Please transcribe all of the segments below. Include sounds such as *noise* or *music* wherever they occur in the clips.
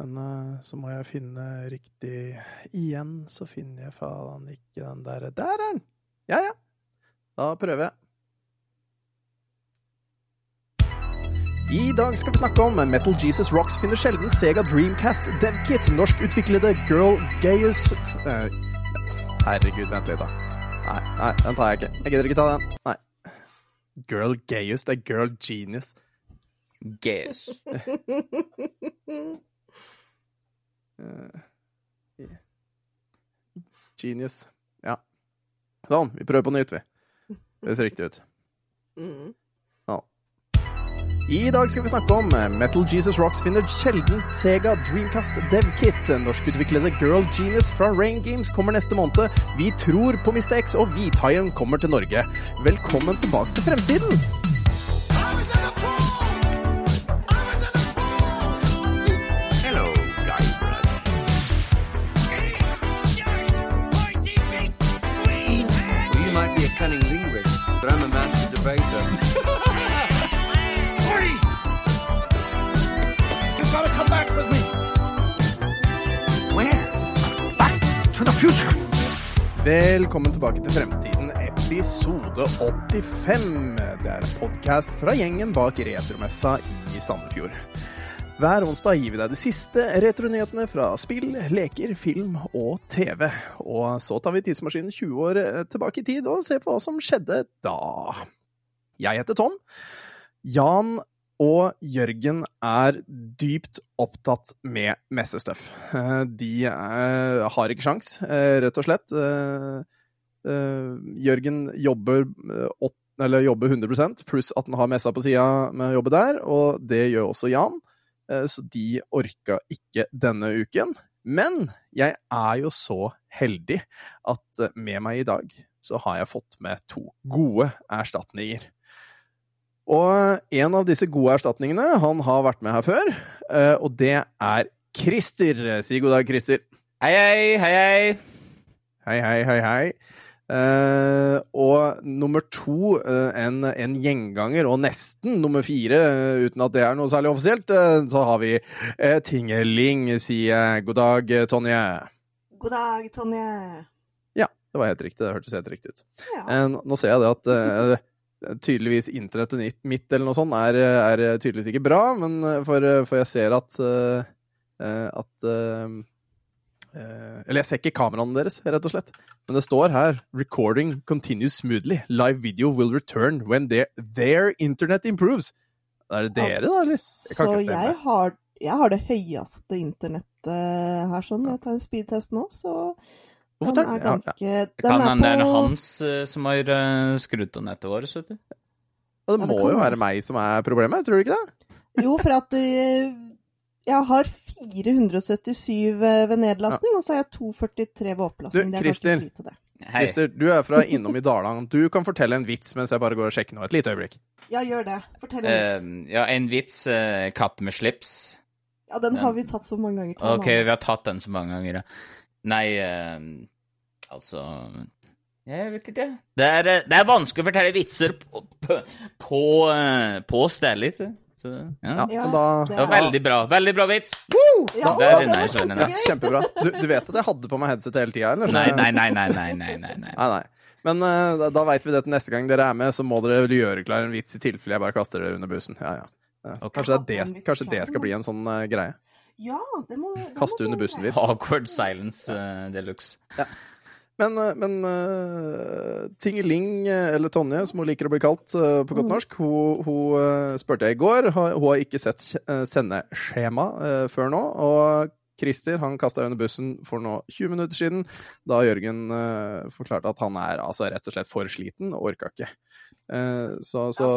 Men uh, så må jeg finne riktig Igjen så finner jeg faen ikke den derre Der er den! Ja, ja. Da prøver jeg. I dag skal vi snakke om Metal Jesus Rocks finner sjelden Sega Dreamcast DevKit, norskutviklede Girl Gayus uh, Herregud, vent litt, da. Nei, nei, den tar jeg ikke. Jeg gidder ikke ta den. Nei. Girl Gayus, det er Girl Genius. Gayus. *laughs* uh, genius. Ja. Sånn, vi prøver på nytt, vi. Det ser riktig ut. Mm. I dag skal vi snakke om Metal Jesus Rocks finner sjelden Sega Dreamcast DevKit. Norskutviklede Girl Genius fra Rain Games kommer neste måned. Vi tror på Mr. X, og Hvithaien kommer til Norge. Velkommen tilbake til fremtiden! I'm Free! You've got to come back with me. Where? Back to the future. Velkommen tilbake til Fremtiden, episode 85. Det er en podkast fra gjengen bak retromessa i Sandefjord. Hver onsdag gir vi deg de siste retronyhetene fra spill, leker, film og TV. Og så tar vi tidsmaskinen 20 år tilbake i tid og ser på hva som skjedde da. Jeg heter Tom. Jan og Jørgen er dypt opptatt med messestuff. Eh, De er, har ikke sjans, eh, rett og slett. Eh, eh, Jørgen jobber, eh, eller jobber 100% pluss at han har messa på sida med å jobbe der, og det gjør også Jan. Eh, Så de orka ikke denne uken. Men jeg er jo så heldig at eh, med meg i dag så har jeg fått med to gode erstatninger. Og en av disse gode erstatningene, han har vært med her før, eh, og det er Christer. Si god dag, Christer. Hei, hei, hei, hei. Hei, hei, hei, hei. Uh, og nummer to, uh, en, en gjenganger, og nesten nummer fire, uh, uten at det er noe særlig offisielt, så har vi Tingeling. sier god dag, Tonje. God dag, Tonje. Ja, det var helt riktig. Det hørtes helt riktig ut. Ja. Nå- ser jeg det at tydeligvis internettet mitt- eller noe sånt er, er tydeligvis ikke bra, men eh, for, for jeg ser at eh, eh, at eh, eh, Eller jeg ser ikke kameraene deres, rett og slett. Men det står her 'Recording continues smoothly. Live video will return when their, their internet improves'. Er det dere, da, eller? Jeg kan ikke stemme. jeg har, jeg har det høyeste internettet her, sånn. Jeg tar en speedtest nå, så Hvorfor den tar er ja, ja. ganske Den Kan hende det er på Hans eh, som har uh, skrudd av nettet vårt, vet du. Ja, det Ja, det må kan jo være. meg som er problemet, tror du ikke det? Jo, for at eh, jeg har 477 ved nedlastning, og så har jeg 243 ved opplastning. Du, det er Christer. Christer, du er fra innom i Dalang. Du kan fortelle en vits mens jeg bare går og sjekker nå. Et lite øyeblikk. Ja, gjør det. Fortell en vits. vits. ja, en vits. Uh, katt med slips. Ja, den har vi tatt så mange ganger. OK, vi har tatt den så mange ganger, ja. Nei, eh, altså Jeg vet ikke. Det er, eh, det er vanskelig å fortelle vitser på, på, på, eh, på stedet. Så, ja. Ja, Ja, da det var veldig bra. Veldig bra vits! Woo! Ja, det var Ja, ja. kjempebra. Du, du vet at jeg hadde på meg headset hele tida, eller? Nei, nei, nei, nei, nei, nei, nei, nei. Nei. Men uh, da, veit vi det til neste gang dere er med, så må dere vel gjøre klar en vits i tilfelle jeg bare kaster dere under bussen. Ja, ja. Okay. Kanskje, det, kanskje det skal bli en sånn uh, greie. Ja, det må det må under bussen greit. vits. Awkward silence uh, de luxe. Men, eh, men uh, Tingeling, eh, eller Tonje, som hun liker å bli kalt uh, på godt Mm. norsk, hun, hun eh, spurte jeg i går. Hun, har ikke sett sendeskjema eh, før nå. Og Christer han kasta under bussen for nå 20 minutter siden, da Jørgen uh, forklarte at han er altså rett og slett for sliten og orka ikke. Uh, så så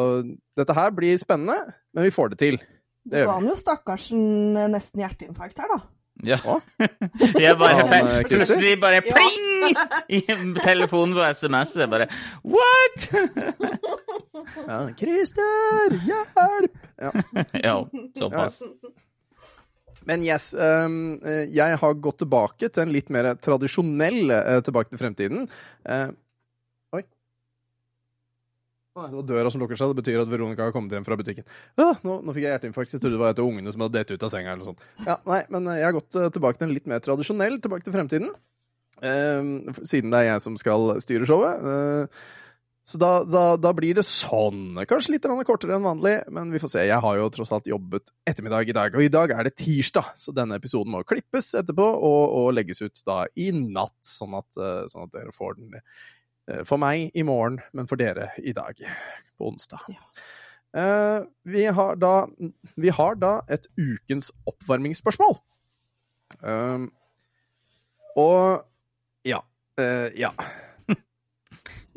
dette her blir spennende, men vi får det til. Du Det gjør ga han jo stakkarsen eh, nesten hjerteinfarkt her, da. Ja. *laughs* Jeg bare Han, eh, Plutselig bare pling! I telefonen på SMS. Jeg bare What?! *laughs* Ja, Christer, hjelp! Ja. *laughs* ja, såpass. Men yes, ehm, eh, jeg har gått tilbake til en litt mer tradisjonell eh, Tilbake til fremtiden. Eh. Å, Det var døra som lukker seg. Det betyr at Veronica har kommet hjem fra butikken. Ja, nå, nå fikk jeg hjerteinfarkt. Jeg trodde det var et av ungene som hadde dett ut av senga. eller noe sånt. Ja, nei, Men jeg har gått eh, tilbake til en litt mer tradisjonell Tilbake til fremtiden. Eh, siden det er jeg som skal styre showet. Eh, så da, da, da blir det sånn. Kanskje litt kortere enn vanlig, men vi får se. Jeg har jo tross alt jobbet ettermiddag i dag, og i dag er det tirsdag, så denne episoden må klippes etterpå og, og legges ut da i natt, sånn at, eh, sånn at dere får den eh, for meg i morgen, men for dere i dag, på onsdag. Ja. Uh, vi, har da, vi har da et ukens oppvarmingsspørsmål. Uh, og ja. Uh, ja. *laughs*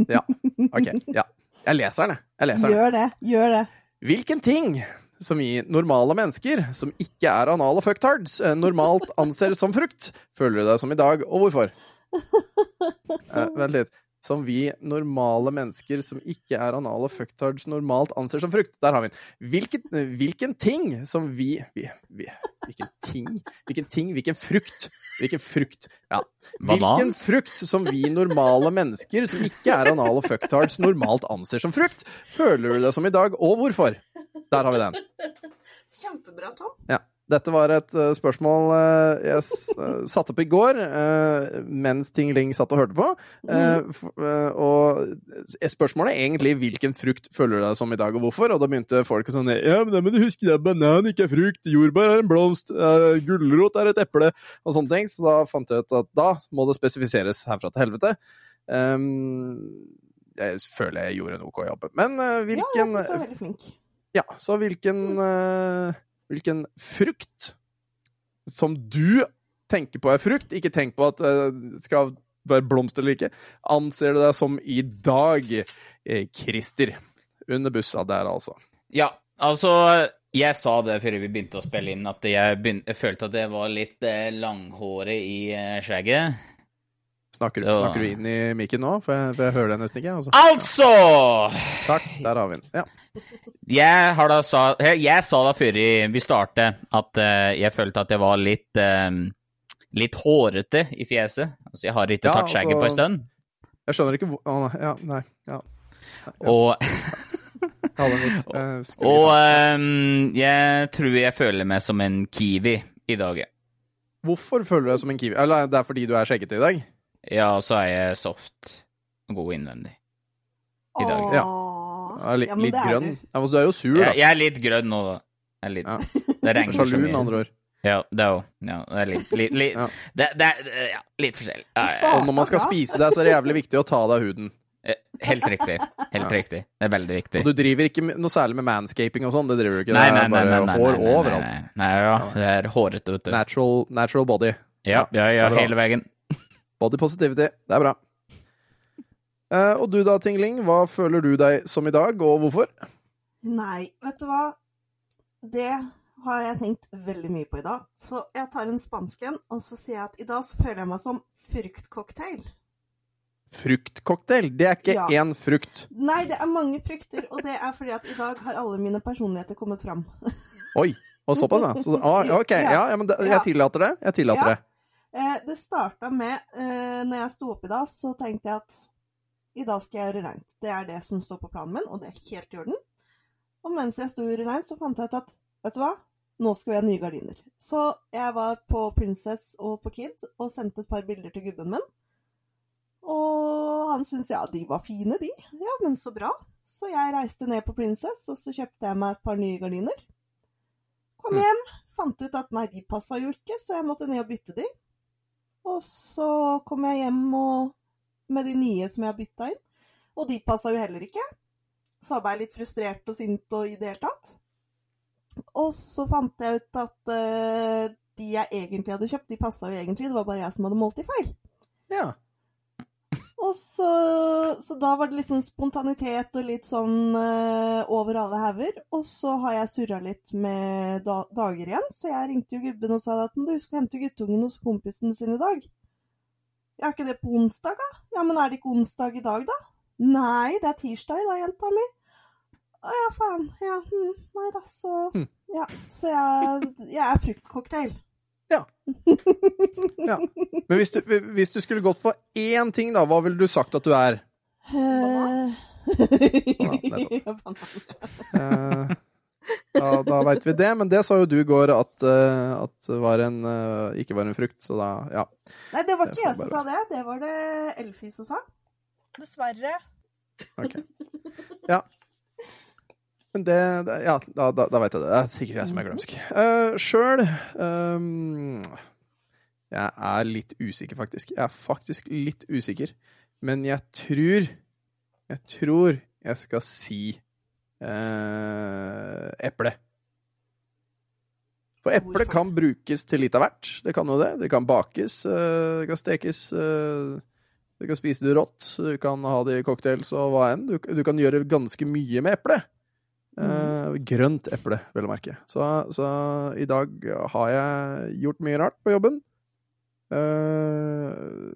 Ja. OK. Ja. Jeg leser den, jeg. jeg. Leser den. Gjør det. Gjør det. Hvilken ting som vi normale mennesker, som ikke er anale fucktards, eh, normalt anser som frukt, føler du deg som i dag, og hvorfor? *laughs* Eh, vent litt. Som vi normale mennesker som ikke er anale fucktards, normalt anser som frukt. Der har vi den. Hvilken, hvilken ting som vi, vi, vi Hvilken ting? Hvilken ting? Hvilken frukt? Hvilken frukt? Ja. Hvilken frukt som vi normale mennesker som ikke er anale fucktards, normalt anser som frukt, føler du det som i dag, og hvorfor? Der har vi den. Kjempebra, Tom. Ja. Dette var et eh, spørsmål eh, jeg eh, satte opp i går mens Ting Ling satt og hørte på. Og spørsmålet er egentlig hvilken frukt føler du deg som i dag, og hvorfor? Og da begynte folk sånn Ja, men da må du huske det, banan ikke er frukt, jordbær er en blomst, gulrot er et eple, og sånne ting. Så da fant jeg ut at da må det spesifiseres herfra til helvete. Um, jeg føler jeg gjorde en OK jobb. Men hvilken Ja, jeg syns du er veldig flink. ja, så hvilken, eh, hvilken frukt som du tenker på er frukt, ikke tenk på at eh, det skal være blomst eller ikke, anser du deg som i dag, eh, Christer? Under bussa der, altså. Ja, altså Jeg sa det før vi begynte å spille inn, at jeg, begynte, jeg følte at jeg var litt eh, langhårig i eh, skjegget. Snakker, Så- snakker du inn i mikken nå? For jeg, for jeg hører det nesten ikke. Altså. Altså! Takk, der har vi den. Ja. Jeg, har da sa, jeg, sa da før vi startet at eh, jeg følte at jeg var litt eh, Litt hårete i fjeset. Altså, jeg har ikke Ja, tatt skjegget på en altså- stund. Jeg skjønner ikke hvor Å, nei. Ja, nei. Ja. Og, vits. Jeg skulle og um, eh, jeg tror jeg føler meg som en kiwi i dag. Hvorfor føler du deg som en kiwi? Eller det er fordi du er skjeggete i dag? Ja, så er jeg soft og god innvendig. I dag. Åh. Ja. Ja, litt, Ja, litt det er grønn. du. Ja, du er jo sur, da. Jeg, jeg er litt grønn nå, da. Jeg er litt, Ja. Det regner så Sjalu, med mye. andre ord. Ja, det òg. Ja, det er litt, litt, litt Ja. det, det er ja, litt forskjellig. Ja, ja, Og når man skal spise deg, så er det jævlig viktig å ta av deg huden. Helt riktig. Helt Ja. riktig. Det er veldig viktig. Og du driver ikke noe særlig med manscaping og sånn, det driver du ikke. Nei, det nei, er bare nei, nei, hår nei, nei, overalt. Nei, nei, ja, det er hårete, vet du. Natural, natural body. Ja, ja, ja, det hele veien. Body positivity. Det er bra. Uh, og du da, Tingling, hva føler du deg som i dag, og hvorfor? Nei, vet du hva? Det har jeg tenkt veldig mye på i dag. Så jeg tar en spansk en, og så sier jeg at i dag så føler jeg meg som fruktcocktail. Fruktcocktail. Det er ikke Ja. én frukt. Nei, det er mange frukter, og det er fordi at i dag har alle mine personligheter kommet fram. Oi. Og såpass, ja. Så, ah, *laughs* ok, ja, ja, men det, jeg tillater det. Jeg tillater Ja. det. Eh, det starta med eh, Når jeg sto opp i dag, så tenkte jeg at i dag skal jeg gjøre reint. Det er det som står på planen min, og det er helt i orden. Og mens jeg sto og gjorde reint, så fant jeg ut at vet du hva, nå skal vi ha nye gardiner. Så jeg var på Princess og på Kid og sendte et par bilder til gubben min. Og han syntes ja, de var fine, de. Ja, men så bra. Så jeg reiste ned på Princess, og så kjøpte jeg meg et par nye gardiner. Kom Mm. hjem, fant ut at nei, de passa jo ikke, så jeg måtte ned og bytte de. Og så kom jeg hjem med de nye som jeg har bytta inn, og de passa jo heller ikke. Så var jeg litt frustrert og sint og i det hele tatt. Og så fant jeg ut at uh, de jeg egentlig hadde kjøpt, de passa jo egentlig, det var bare jeg som hadde målt de feil. Ja. Og så, så da var det litt sånn spontanitet og litt sånn uh, over alle hauger. Og så har jeg surra litt med da dager igjen, så jeg ringte jo gubben og sa at du skal hente guttungen hos kompisen sin i dag. Ja, er ikke det på onsdag, da? Ja, men er det ikke onsdag i dag, da? Nei, det er tirsdag i dag, jenta mi. Å ja, faen. Ja, hm, nei da, så Hm. Ja, så jeg, jeg er fruktcocktail. Men hvis du, hvis du skulle gått for én ting, da, hva ville du sagt at du er? Banan. Ja, banan. Eh, da da veit vi det, men det sa jo du i går at, eh, at var en, eh, ikke var en frukt, så da ja. Nei, det var ikke jeg som sa det. Det var det Elfie som sa. Dessverre. Ok. Ja. Men det, det Ja, da, da, da veit jeg det. Det er sikkert jeg som er glømsk. Uh, Sjøl um, Jeg er litt usikker, faktisk. Jeg er faktisk litt usikker. Men jeg tror Jeg tror jeg skal si uh, eple. For eple kan brukes til litt av hvert. Det kan jo det. Det kan bakes, uh, det kan stekes, Uh, du kan spise det rått, du kan ha det i cocktails og hva enn. Du, du kan gjøre ganske mye med eple. Eh, grønt eple, vel å merke. Så, så i dag har jeg gjort mye rart på jobben. Uh,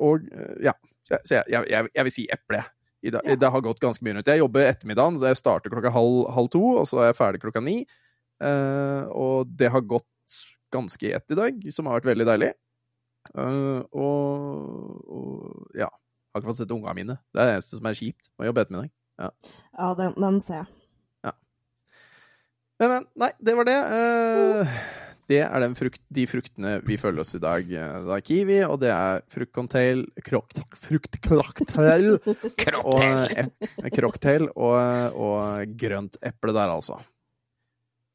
og ja, så så jeg, jeg, jeg, vil si eple. I dag, Ja. Det har gått ganske mye rundt. Jeg jobber ettermiddagen, så jeg starter klokka halv, halv to, og så er jeg ferdig klokka ni. Uh, og det har gått ganske i ett i dag, som har vært veldig deilig. Uh, og, og ja. Har ikke fått sett ungene mine. Det er det eneste som er kjipt. Må jobbe ettermiddag. Ja, den, den ser jeg. Men, men, nei, det var det. Eh, det er den frukt, de fruktene vi følger oss i dag. Eh, Det er kiwi, og det er fruktcocktail Fruktcocktail og, Kroppel. og, og grønt eple der, altså.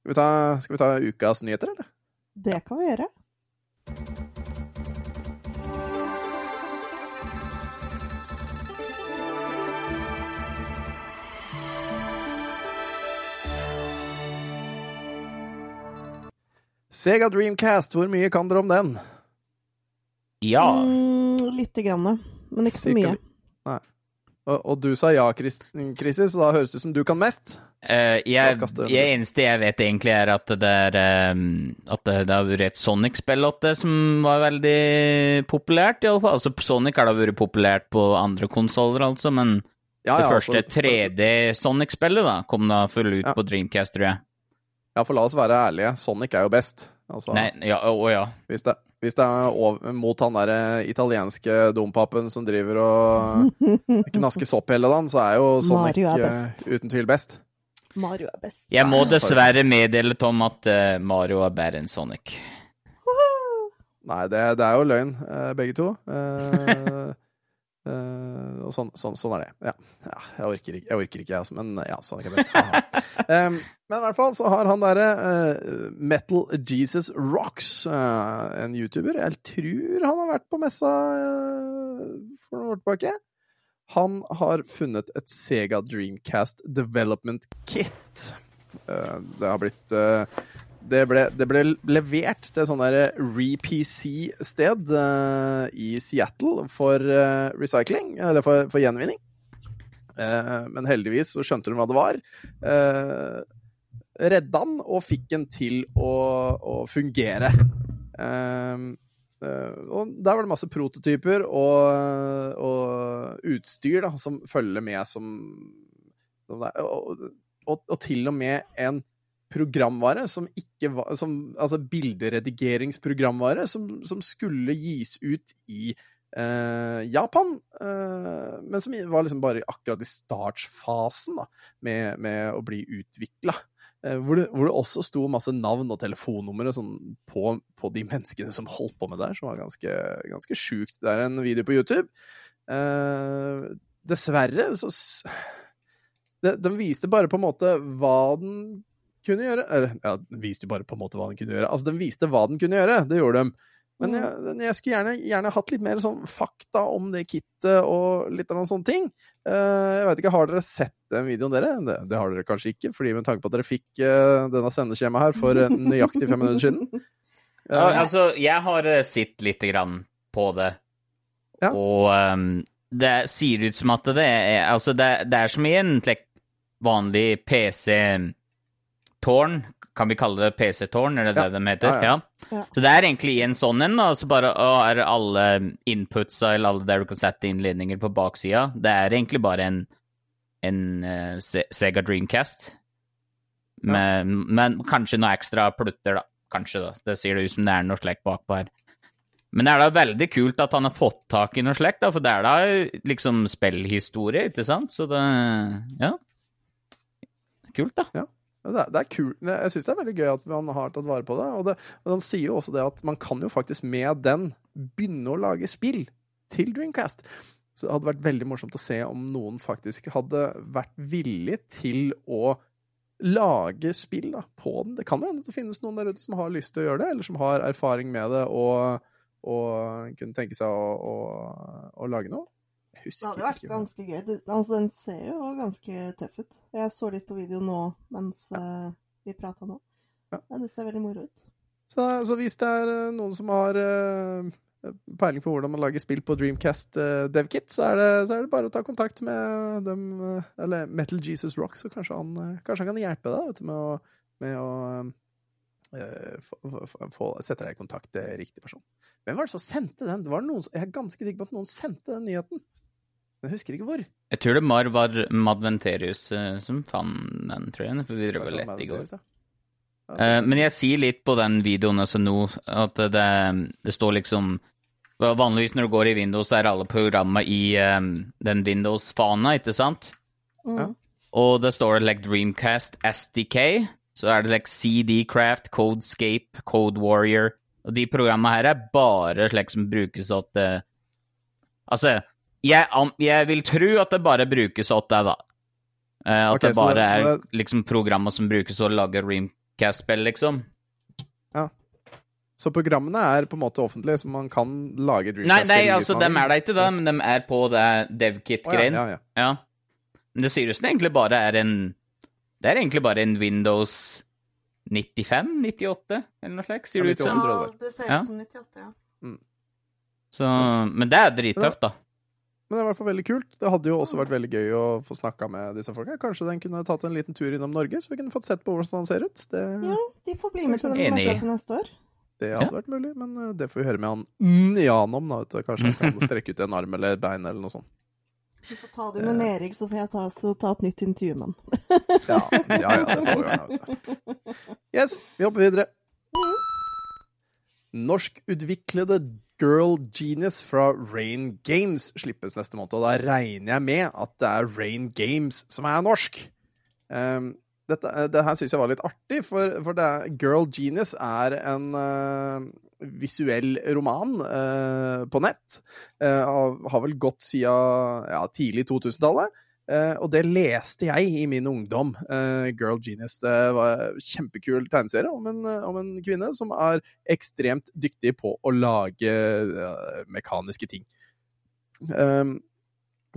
Skal vi, ta, skal vi ta ukas nyheter, eller? Det kan vi gjøre. Sega Dreamcast, hvor mye kan dere om den? Ja. Mm, Lite grann, men ikke så mye. Nei. Og, og du sa ja, Chris, så da høres det ut som du kan mest. Uh, jeg, jeg eneste jeg vet egentlig, er at det er um, At det, det har vært et Sonic-spill som var veldig populært, i alle fall. Altså, Sonic har da vært populært på andre konsoller, altså, men Ja, det første altså, 3D-Sonic-spillet da kom da full ut Ja. på Dreamcast, tror jeg. Ja, for la oss være ærlige. Sonic er jo best. Altså, Nei, ja, å ja. Hvis det, hvis det er over, mot han derre italienske dompapen som driver og *laughs* knasker sopp hele dagen, så er jo Sonic er eh, uten tvil best. Mario er best. Jeg må dessverre meddele Tom at eh, Mario er bedre enn Sonic. Nei, det, det er jo løgn, eh, begge to. *laughs* Eh, og sånn, sånn, sånn er det. Ja. ja jeg orker ikke, jeg orker ikke, altså, men ja, sånn er. Haha. *laughs* Em, men i hvert fall så har han derre uh, Metal Jesus Rocks, uh, en YouTuber Jeg tror han har vært på messa for noen år tilbake. Han har funnet et Sega Dreamcast Development Kit. Det har blitt det ble, det ble levert til sånn der RePC-sted uh, i Seattle for uh, recycling, eller for, for gjenvinning. Uh, men heldigvis så skjønte de hva det var. Redda den og fikk den til å, å fungere. Eh, eh, og der var det masse prototyper og, og utstyr da, som følger med som, som og, og, og til og med en programvare som ikke var som, Altså bilderedigeringsprogramvare som, som skulle gis ut i eh, Japan, eh, men som var liksom bare akkurat i startfasen da, med, med å bli utvikla. Eh, hvor, hvor det også sto masse navn og telefonnumre sånn, på, på de menneskene som holdt på med det her, som var ganske, ganske sjukt. Det er en video på YouTube. Eh, dessverre så Den viste bare på en måte hva den kunne gjøre. Eller, ja, den viste jo bare på en måte hva den kunne gjøre. Altså, den viste hva den kunne gjøre, det gjorde de. Men jeg, jeg skulle gjerne, gjerne hatt litt mer sånn fakta om det kittet og litt av noen sånne ting. Uh, jeg vet ikke, Har dere sett den videoen, dere? Det, det har dere kanskje ikke, fordi med tanke på at dere fikk uh, denne sendeskjemaet her for eh, nøyaktig fem minutter siden. *laughs* Ja, Eh, altså, jeg har sett lite grann på det, Ja. og um, det ser ut som at det er Altså, det, det er som i en like, vanlig PC-tårn. Kan vi kalle det PC-tårn, eller det Ja. det de heter? Ja, ja. Ja. Så det er egentlig en sånn en, og så bare å, er alle inputsa eller alle der du kan sette innledninger på baksida. Det er egentlig bare en, en uh, Sega Dreamcast. Med, Men kanskje noe ekstra plutter, da. Kanskje, da. Det ser det ut som det er noe slikt bakpå her. Men det er da veldig kult at han har fått tak i noe slikt, da, for det er da liksom spillhistorie, ikke sant? Så det Ja. Kult, da. Ja, Det er, det er kul. Jeg syns det er veldig gøy at han har tatt vare på det. Og, det. og han sier jo også det at man kan jo faktisk med den begynne å lage spill til Dreamcast. Så det hadde vært veldig morsomt å se om noen faktisk hadde vært villig til å lage spill da, på den. Det kan jo hende det finnes noen der ute som har lyst til å gjøre det, eller som har erfaring med det og, og kunne tenke seg å, å, å lage noe. Det hadde vært ganske gøy. Altså, den ser jo ganske tøff ut. Jeg så litt på video nå mens uh, vi prata nå. Ja. Men det ser veldig moro ut. Så, så hvis det er eh, noen som har uh, peiling på hvordan man lager spill på Dreamcast uh, DevKit, så er, det, så er det bare å ta kontakt med dem, eller Metal Jesus Rock, så kanskje han, kanskje han kan hjelpe deg vet du, med å, med å sette deg i kontakt med riktig person. Hvem var det som sendte den? Det var noen, jeg er ganske sikker på at noen sendte den nyheten. Jeg husker ikke hvor. Jeg tror det mar var Madventerius eh, som fant den, tror jeg. For vi drev vel lette lett i går. Ja. Eh, men jeg sier litt på den videoen altså nå, at det, det står liksom Vanligvis når du går i Windows, så er alle programma i um, den Windows-fana, ikke sant? Mm. Ja. Og det står like Dreamcast SDK. Så er det like CD-Craft, Codescape, Code Warrior. Og de programmene her er bare slik som brukes at uh, Altså, jeg, jeg vil tro at det bare brukes åt det, da. Eh, at okay, det bare det- er det- liksom programmer som brukes til å lage Dreamcast-spill, liksom. Ja. Så programmene er på en måte offentlige, så man kan lage Nei, Dreamcast nei, spill altså, dem er det ikke da, men dem er på det DevKit-greien. ja, ja. Ja. Men det sier jo som det egentlig bare er en Det er egentlig bare en Windows 95? 98? Eller noe slikt, sier det ut Ja, som. Ja, det ser ut som 98, ja. Så, men det er drittøft, da. Men det er i hvert fall veldig kult. Det hadde jo også vært veldig gøy å få snakka med disse folka. Kanskje den kunne tatt en liten tur innom Norge, så vi kunne fått sett på hvordan han ser ut. Det, Ja, de får bli med til den messa til neste år. det hadde vært mulig, men eh, det får vi høre med han mm, Jan om, da. Vet du. Kanskje han kan *laughs* strekke ut en arm eller et bein eller noe sånt. Vi får ta det under Erik, så får jeg ta, så ta et nytt intervju med han. Ja, ja, ja det får vi gjøre. *laughs* Yes, vi hopper videre. Norskutviklede Girl Genius fra Rain Games slippes neste måned, og da regner jeg med at det er Rain Games som er norsk. Um, dette, det her syns jeg var litt artig, for, for er, Girl Genius er en uh, visuell roman uh, på nett. Uh, har vel gått siden ja, tidlig 2000-tallet. Eh, og det leste jeg i min ungdom. Uh, Girl Genius. Det var en kjempekul tegneserie om en, eh, om en kvinne som er ekstremt dyktig på å lage uh, mekaniske ting. Um,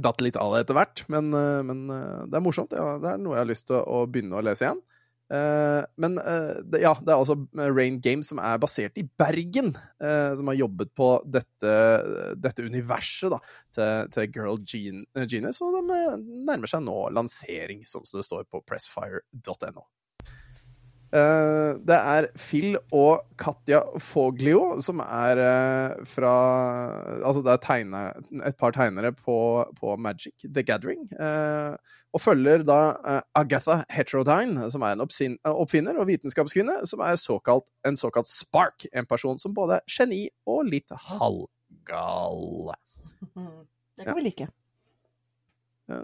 Datt litt av det etter hvert, men, men det er morsomt. Ja, det er noe jeg har lyst til å begynne å lese igjen. Eh, men eh, ja, det er altså Rain Games som er basert i Bergen, eh, som har jobbet på dette, dette universet da, til, til Girl Gen Genius, og de eh, nærmer seg nå lansering, som det står på pressfire.no. Eh, det er Phil og Katja Foglio som er eh, fra Altså, det er tegner, et par tegnere på, på Magic The Gathering. eh, og følger da Agatha Heterodyne, som er en oppfinner og vitenskapskvinne, som er såkalt, en såkalt spark. En person som både er geni og litt halvgal. *laughs* Det kan vi like.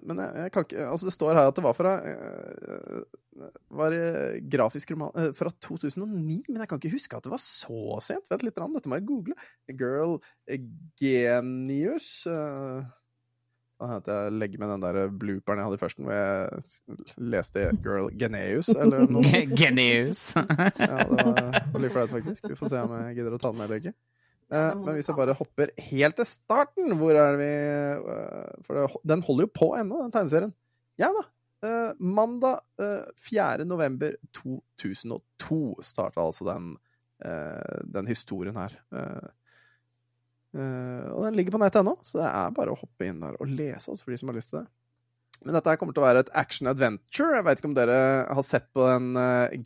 Men jeg, jeg kan ikke Altså, det står her at det var fra var øh, grafisk roman øh, fra 2009, men jeg kan ikke huske at det var så sent. Vent litt, dette må jeg google. Girl Genius øh, Hva heter jeg legger med den der blooperen jeg hadde i førsten, hvor jeg leste Girl Geneus, eller noe. *laughs* Genius. *laughs* Ja, det var, litt flaut, faktisk. Vi får se om jeg gidder å ta den med eller ikke. Eh, men hvis jeg bare hopper helt til starten, hvor er det vi eh, For den holder jo på ennå, den tegneserien. Ja da. Eh, mandag eh, 4. november 2002 starta altså den, eh, den historien her. Eh, eh, og den ligger på nettet ennå, så det er bare å hoppe inn der og lese, altså, for de som har lyst til det. Men dette her kommer til å være et action adventure. Jeg vet ikke om dere har sett på den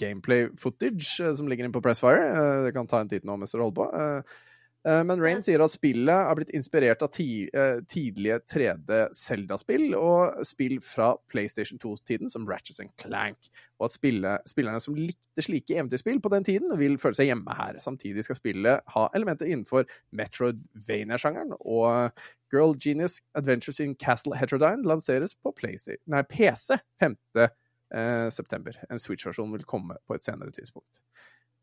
gameplay footage som ligger inne på Pressfire. Uh, det kan ta en tid nå mens dere holder på. Eh, Men Rain sier at spillet har blitt inspirert av eh, tidlige 3D-Selda-spill og spill fra PlayStation 2-tiden, som Ratchet Clank, og at spille, spillerne som likte slike eventyrspill på den tiden, vil føle seg hjemme her. Samtidig skal spillet ha elementer innenfor Metroidvania-sjangeren, og Girl Genius Adventures in Castle Heterodyne lanseres på PlayStation, nei, PC 5. eh, september. En Switch-versjon vil komme på et senere tidspunkt.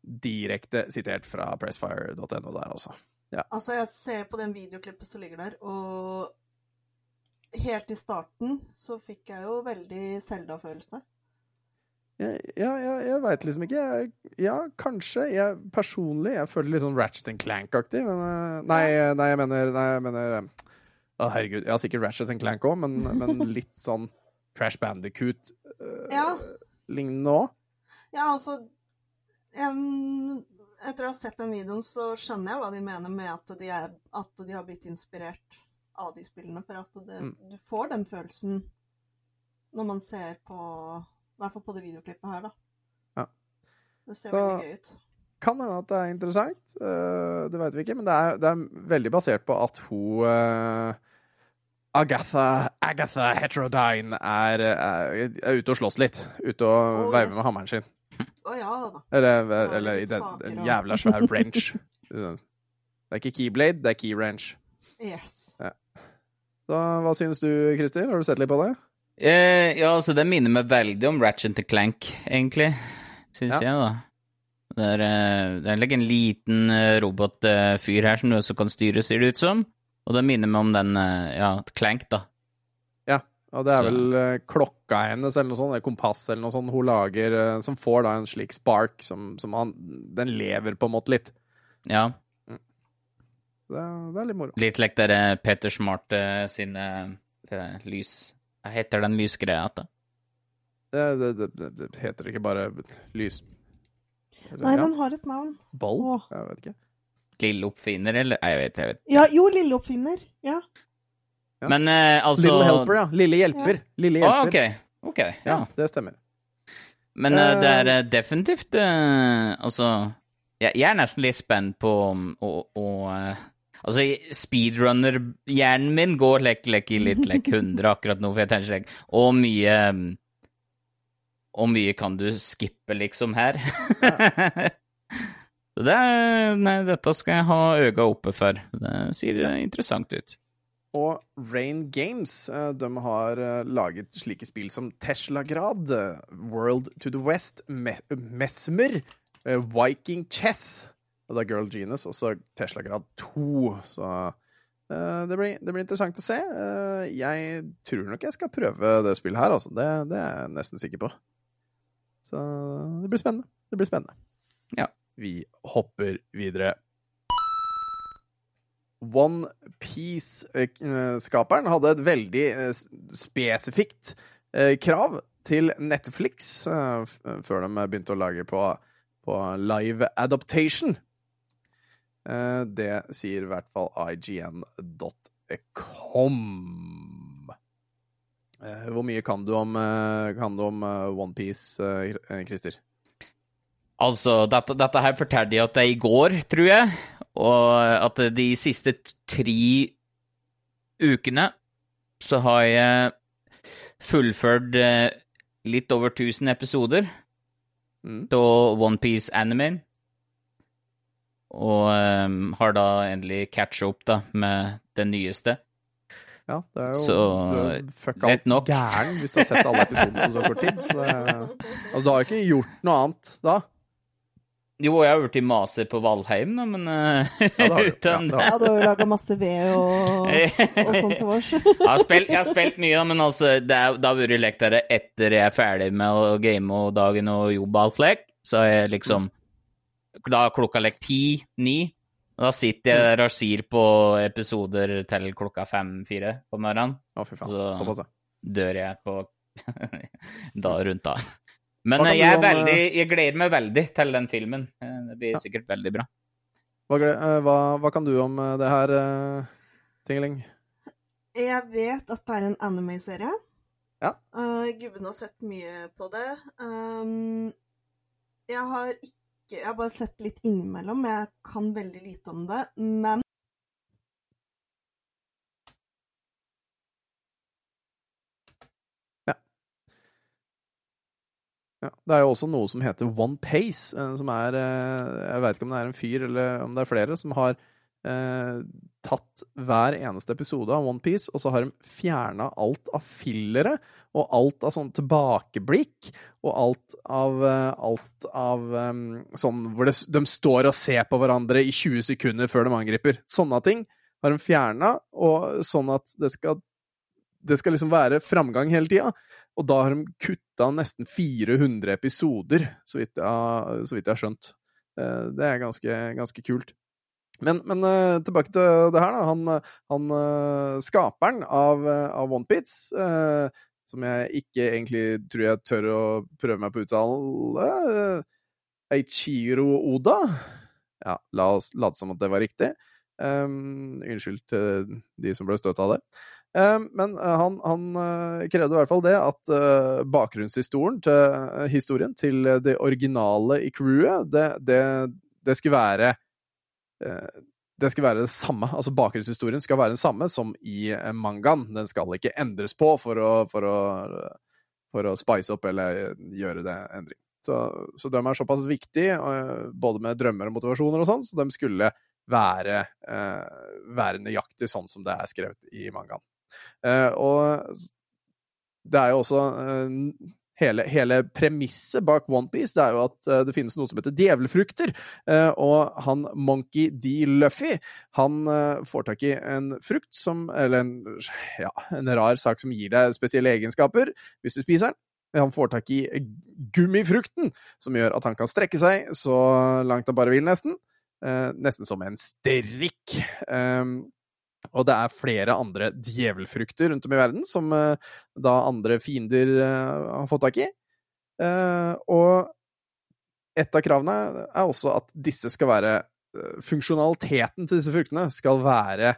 Direkte sitert fra pressfire.no der, altså. Altså, jeg ser på den videoklippet som ligger der, og helt i starten så fikk jeg jo veldig Selda-følelse. Ja, ja, ja jeg veit liksom ikke. Jeg, ja, kanskje. Jeg personlig jeg føler litt sånn Ratchet and Clank-aktig. Men eh, nei, nei, jeg mener, nei, jeg mener eh, Å, herregud. Jeg har sikkert Ratchet and Clank òg, men, men *laughs* litt sånn Crash Bandicoot-lignende Ja. òg. Ja, altså em, Etter å ha sett den videoen, så skjønner jeg hva de mener med at de, er, at de har blitt inspirert av de spillene. For at det, Mm. du får den følelsen når man ser på I hvert fall på det videoklippet her, da. Ja. Det ser Så- veldig gøy ut. Kan hende at det er interessant. Uh, det veit vi ikke. Men det er, det er veldig basert på at hun uh, Agatha, Agatha Heterodyne er, er, er ute og slåss litt. Ute og Oh, veiver yes. med hammeren sin. Å ja da. Eller, eller i den, en jævla svær wrench. *laughs* Det er ikke keyblade, det er key wrench. Yes. Så hva syns du, Christer? Har du sett litt på det? Eh, ja, altså, det minner meg veldig om Ratchet Clank, egentlig. Syns Ja. jeg, da. Det er, eh, det er like en liten eh, robotfyr her som du også kan styre, ser det ut som. Og det minner meg om den, eh, ja, Clank, da. Og det er vel eh, klokka hennes eller noe sånt, eller kompass eller noe sånt hun lager, eh, som får da en slik spark som, som han Den lever på en måte litt. Ja. Det, er- det er litt moro. Litt like der Peter Smart sine eh, lys... Hva heter den lysgreia? da? Det, det, det, det, det heter ikke bare lys... Eller, Nei, ja, den har et navn. Ball? Åh. Jeg vet ikke. Lille oppfinner, eller? Jeg vet, jeg vet. Ja, jo, Lille oppfinner. Ja. Ja. Men eh, altså Little Helper, ja. Lille hjelper. Lille hjelper. hjelper. ok. Ok, ja. Ja, det stemmer. Men eh, det er Eh, eh, definitivt eh, Altså, jeg, jeg er nesten litt spent på å, eh, Altså, speedrunner-hjernen min går lekk, lekk i litt lekk 100 akkurat nå, for jeg tenker slik Og mye mm, Og mye kan du skippe, liksom, her? *laughs* Så det er, Nei, dette skal jeg ha øya oppe for. Det ser interessant ut. Og Rain Games eh, de har eh, laget slike spill som Tesla-grad, eh, World to the West, Me Mesmer, Viking Chess og da Girl Genus, og så Tesla-grad 2. Så det, blir, det blir interessant å se. Jeg tror nok jeg skal prøve det spillet her, altså. Det, det er jeg nesten sikker på. Så det blir spennende. Det blir spennende. Ja. Vi hopper videre. One Piece-skaperen hadde et veldig eh, spesifikt eh, krav til Netflix eh, før de begynte å lage på, på live adaptation. Det sier i hvert fall IGN.com. Hvor mye kan du om, kan du om OnePiece, Christer? Altså, dette, dette her fortalte de at det er i går, tror jeg. Og at de siste tre ukene så har jeg fullført eh, litt over 1000 episoder Mm. av OnePiece Anime. Og um, har da endelig catcha opp da med det nyeste. Ja, det er jo Så, du fuck alt gæren hvis du har sett alle episodene på så kort tid. Så det, *laughs* altså, du har jo ikke gjort noe annet da. Jo, jeg har blitt maser på Valheim, da, men uh, Ja, det har du. *laughs* uten Ja, det Ja, du har jo laga masse ved og, *laughs* og sånn til vårs. jeg, har spilt, jeg har spilt mye, men altså, det, er, det har vært lekt der etter jeg er ferdig med å game og dagen og jobbe alt lek. Så har jeg liksom Da er klokka lekt ti-ni. Og da sitter jeg der og sier på episoder til klokka fem-fire på morgenen. Å, fy faen. Så- Såpass, ja. Dør jeg på *laughs* da rundt da. Men eh, jeg, er veldig, jeg gleder meg veldig til den filmen. Eh, Det blir Ja. sikkert veldig bra. Hva, eh, hva, hva kan du om eh, det her, Tingeling? Jeg vet at det er en anime-serie. Ja. Uh, gubben har sett mye på det. Um, jeg har ikke Jeg har bare sett litt innimellom. Jeg kan veldig lite om det. Men Ja, det er jo også noe som heter One Pace, eh, som er eh, Jeg veit ikke om det er en fyr eller om det er flere, som har eh, tatt hver eneste episode av One Piece, og så har de fjerna alt av fillere, og alt av sånn tilbakeblikk, og alt av, eh, alt av eh, sånn hvor det, de står og ser på hverandre i 20 sekunder før de angriper. Sånne ting har de fjerna, sånn at det skal det skal liksom være framgang hele tida. Og da har de kutta nesten 400 episoder, så vidt jeg, så vidt jeg har skjønt. Eh, Det er ganske, ganske kult. Men, men eh, tilbake til det her, da. Han, han eh, skaperen av, av OnePiece, som jeg ikke egentlig tror jeg tør å prøve meg på uttale, Eichiro Oda Ja, la oss late som at det var riktig. Um, unnskyld til de som ble støtt av det. Um, men uh, han, han uh, krevde i hvert fall det at uh, bakgrunnshistorien til, til det originale i crewet, det, det, det skulle være det skal være det samme. Altså Bakgrunnshistorien skal være den samme som i mangaen. Den skal ikke endres på for å, for å, for å spice opp eller gjøre det endring. Så, så de er såpass viktige, både med drømmer og motivasjoner og sånn, så de skulle være, være nøyaktig sånn som det er skrevet i mangaen. Eh, og det er jo også eh, hele, hele premisset bak OnePiece er jo at eh, det finnes noe som heter djevelfrukter. Og han Monkey D. Luffy han får tak i en frukt som Eller en, ja, en rar sak som gir deg spesielle egenskaper hvis du spiser den. Han får tak i gummifrukten, som gjør at han kan strekke seg så langt han bare vil, nesten. Nesten som en strikk. Um, og det er flere andre djevelfrukter rundt om i verden som eh, da andre fiender eh, har fått tak i. Eh, og et av kravene er også at disse skal være Funksjonaliteten til disse fruktene skal være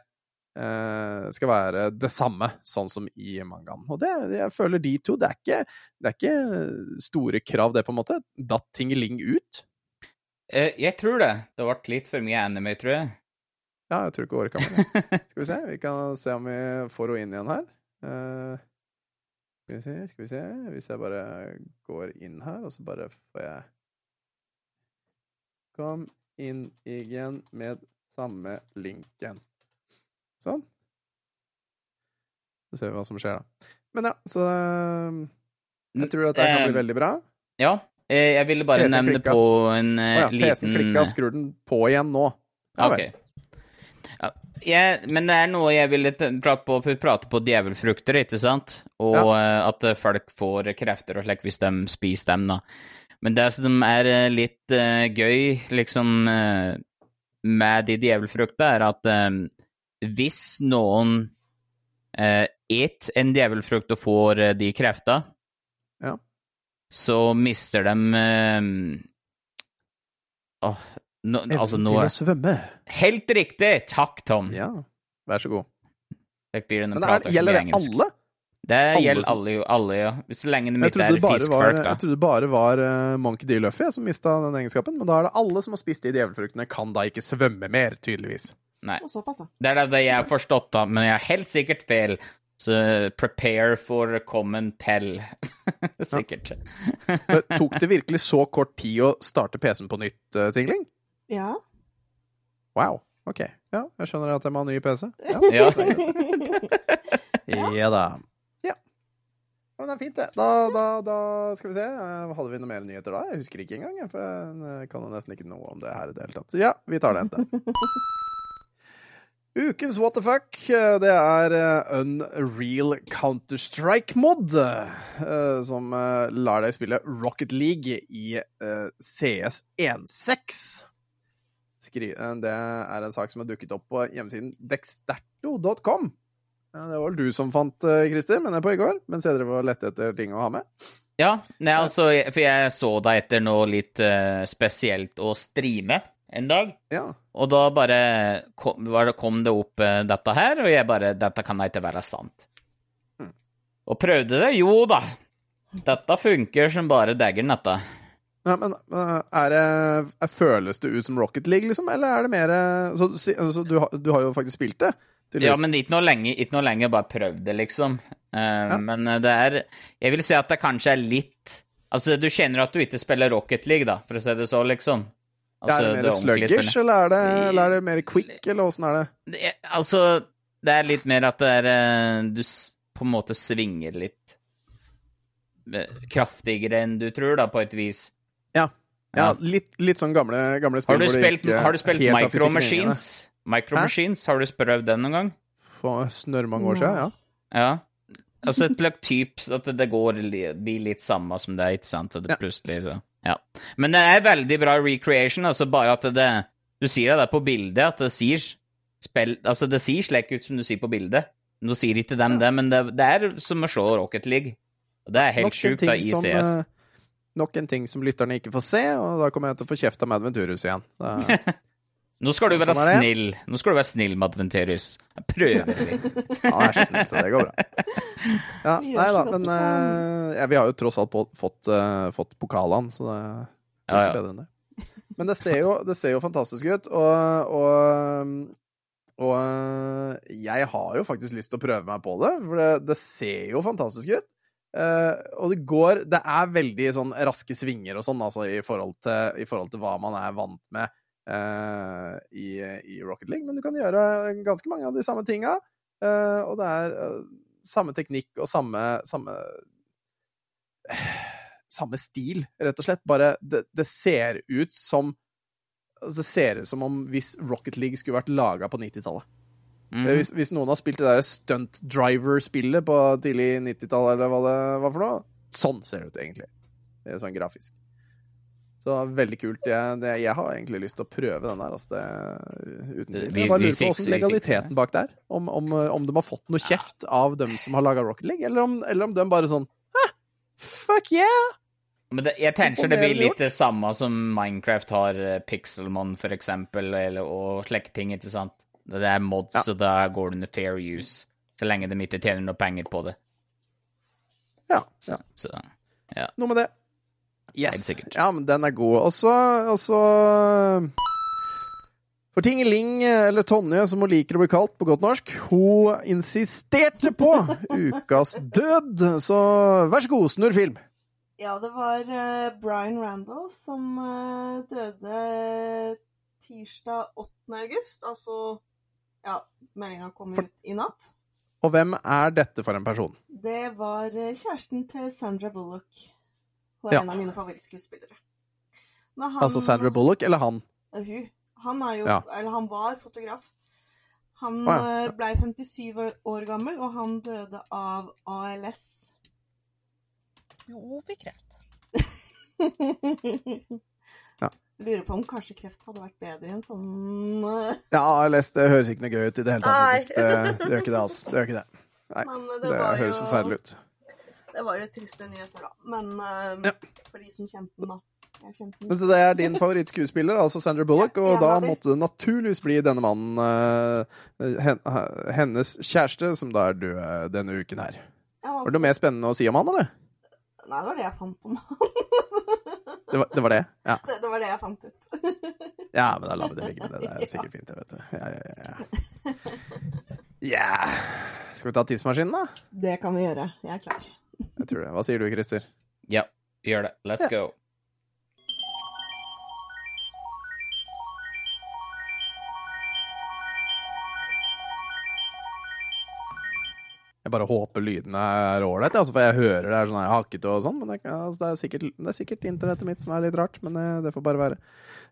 skal være det samme, sånn som i mangaen. Og det, jeg føler de to Det er ikke, det er ikke store krav, det, på en måte. Datt tingeling ut? Jeg tror det. Det ble litt for mye anime, tror jeg. Ja, jeg tror ikke orka mer. *laughs* Skal vi se, vi kan se om vi får henne inn igjen her. Uh, skal vi se, skal vi se Hvis jeg bare går inn her, og så bare får jeg Kom inn igjen med samme linken. Sånn. Så ser vi hva som skjer, da. Men ja, så eh, Jeg tror at det kan bli veldig bra. Ja, eh, jeg ville bare nevne på en eh, ja, liten klikka, skrur den på igjen nå. Ja vel. Ja, men det er noe jeg ville prate på, for vi prater på djevelfrukter, ikke sant? Og ja. at eh, folk får krefter og slik hvis de spiser dem, da. Men det som er eh, litt uh, gøy, liksom, uh, med de djevelfrukta, er at uh, hvis noen uh, et en djevelfrukt og får eh, de krefter, Ja. så mister de eh, Åh, nå, altså Evnen nå til å svømme. Helt riktig! Takk, Tom. Ja, vær så god. Det Men er, gjelder det alle? Det Alle gjelder som- alle, jo. Alle, ja. Så lenge det det er fiskfolk, da. jeg trodde det bare var uh, Monkey D. Luffy som mista den egenskapen, men da er det alle som har spist de djevelfruktene, kan da ikke svømme mer, tydeligvis. Nei. Det er det jeg har forstått, da, men jeg har helt sikkert feil. Så prepare for common tell. *laughs* sikkert. Men tok det virkelig så kort tid å starte PC-en på nytt, uh, Tingling? Ja. Wow. Ok. Ja, jeg skjønner at jeg må ha ny PC. Ja, *laughs* Ja. *laughs* ja da. Ja. Ja, Men det er fint, det. Da, da, da skal vi se. Eh, Hadde vi noe mer nyheter da? Jeg husker ikke engang. For jeg kan jo nesten ikke noe om det her i det hele tatt. Ja, vi tar det etter. *laughs* Ukens what the fuck, eh, det er eh, Unreal Counter-Strike-mod, eh, som eh, lar deg spille Rocket League i eh, CS 1.6. Skri eh, Det er en sak som har dukket opp på hjemmesiden dexterto.com. Ja, det var vel du som fant, eh, Christer, mener jeg på i går, mens jeg drev og lette etter ting å ha med. Ja, nei, altså, for jeg så deg etter noe litt uh, spesielt å streame en dag. Ja. Og da bare kom, var det, kom det opp uh, dette her, og jeg bare Dette kan da ikke være sant. Mm. Og prøvde det. Jo da. Dette funker som bare daggeren, dette. Ja, men eh, er det, er, føles det ut som Rocket League, liksom? Eller er det mer eh, Så, altså, du, du har jo faktisk spilt det? Ja, men ikke noe lenge, ikke noe lenge bare prøvd det, liksom. Eh, Men eh, det er Jeg vil si at det kanskje er litt Altså, du kjenner at du ikke spiller Rocket League, da, for å si det så, liksom. er Altså, det mer det sluggish, eller er, det, eller er det mer quick, eller åssen er det? Det er, altså, det er litt mer at det er eh, Du på en måte svinger litt eh, kraftigere enn du tror, da, på et vis. Ja. ja Ja. litt, litt sånn gamle, gamle spill Har du spilt, ikke har du spilt Micro Machines? Micro Hæ? Machines, har du prøvd den noen gang? For snørrmange år siden, ja. Ja. Altså et løk typ at det går blir litt samme som det, ikke sant? Og det Ja. plutselig så Ja. Men det er veldig bra recreation, altså bare at det Du sier det på bildet, at det sier spill Altså, det ser slik ut som du sier på bildet. Nå sier ikke dem det, men det, det er som å se Rocket League. Og det er helt sjukt, da, i som, CS. Nok en ting som lytterne ikke får se, og da kommer jeg til å få kjeft av Madventurus igjen. Da, *laughs* Nå skal du være sånn snill. Nå skal du være snill med Adventerius. Jeg prøver litt. han er så snill, så det går bra. Ja, nei da, men vi eh, ja, vi har jo tross alt på, fått, uh, fått pokalene, så det er Ja, ikke ja. bedre enn det. Men det ser jo, det ser jo fantastisk ut, og, og, og eh, jeg har jo faktisk lyst til å prøve meg på det, for det, det ser jo fantastisk ut. Eh, og det går Det er veldig sånn raske svinger og sånn, altså, i forhold til, i forhold til hva man er vant med uh, i, i Rocket League, men du kan gjøre ganske mange av de samme tinga, Uh, og det er samme teknikk og samme, samme samme stil, rett og slett. Bare det, det ser ut som altså, Det ser ut som om hvis Rocket League skulle vært laga på 90-tallet. Mhm. Hvis, hvis noen har spilt det der Stunt Driver-spillet på tidlig 90-tall, eller hva det var for noe, sånn ser det ut, egentlig. Det er sånn grafisk. Så veldig kult. Jeg, det, jeg har egentlig lyst til å prøve den der. Altså det, uten tvil. Vi- Jeg bare lurer på åssen legaliteten bak der. Om, om, om de har fått noe kjeft av dem som har laga Rocket League, eller om, eller om de bare sånn fuck yeah! Men det, jeg tenker det blir litt det samme som Minecraft har eh, Pixelmon, for eksempel, eller, og slike ting, ikke sant? Det er mods, Ja. og da går det under fair use. Så lenge de ikke tjener noe penger på det. Ja, Så, ja. Noe med det. Yes. Det Ja, men den er god. Og så For så For Tingeling, eller Tonje, som hun liker å bli kalt på godt norsk, hun insisterte på ukas død. Så vær så god, snurr film. Ja, det var eh, Brian Randall som eh, døde tirsdag 8. august. Altså Ja, meldinga kom For- ut i natt. Og hvem er dette for en person? Det var eh, kjæresten til Sandra Bullock. Hun er Ja. en av mine favorittskuespillere. Men han- Altså Sandra Bullock, eller han? Eh, Hun. Han er jo Ja. Eller han var fotograf. Han ah, ja. blei ble 57 år- år gammel, og han døde av ALS. Jo, fikk kreft. *laughs* Ja. Lurer på om kanskje kreft hadde vært bedre i en sånn eh, Ja, ALS, det høres ikke noe gøy ut i det hele tatt, faktisk. Det, det gjør ikke det, altså. Det gjør ikke det. Nei, eh, det, høres jo- forferdelig ut. Det var jo triste nyheter, da. Men eh, Ja. for de som kjente den, da. Jeg den. Men så det er din favorittskuespiller, altså Sandra Bullock, Ja, og en da måtte det naturligvis bli denne mannen, uh, hennes kjæreste, som da er død denne uken her. Ja, Var det noe mer spennende å si om han, eller? Nei, det var det jeg fant om *laughs* Det var det? Var det? Ja. det, det var det jeg fant ut. *laughs* ja, men da lar vi det ligge med det. Det er sikkert fint, det, vet du. Ja, ja, ja. yeah. Skal vi ta tidsmaskinen, da? Det kan vi gjøre. Jeg er klar. Jeg tror det. Hva sier du, Christer? ja, gjør det. Let's Ja. go. Jeg bare håper lydene er ålreit, altså, for jeg hører det er sånn her hakkete og sånn. Men det, altså, det, er sikkert, er sikkert internettet mitt som er litt rart, men det, det får bare være.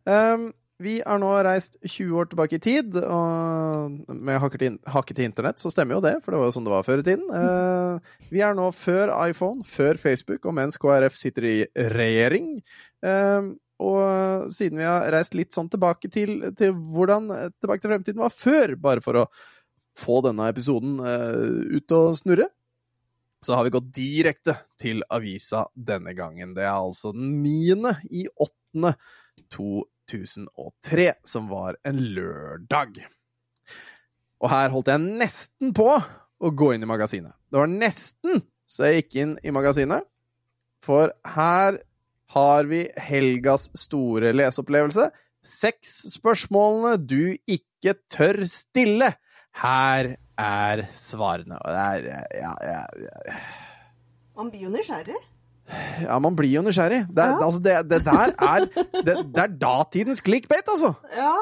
Um, vi er nå reist 20 år tilbake i tid, og med hakkete, in- hakkete internett så stemmer jo det, for det var jo sånn det var før i tiden. Eh, vi er nå før iPhone, før Facebook, og mens KrF sitter i regjering. Ehm, og siden vi har reist litt sånn tilbake til, til hvordan Tilbake til fremtiden var før, bare for å få denne episoden eh, ut og snurre, så har vi gått direkte til avisa denne gangen. Det er altså den 9. i 8. 2003, som var en lørdag. Og her holdt jeg nesten på å gå inn i magasinet. Det var nesten så jeg gikk inn i magasinet, for her har vi helgas store leseopplevelse. Seks spørsmålene du ikke tør stille. Her er svarene. Og det er ja, ja, ja. Man blir jo nysgjerrig. ja, man blir jo nysgjerrig. Det, Ja. altså, det, det der er det, det er datidens clickbait, altså. Ja.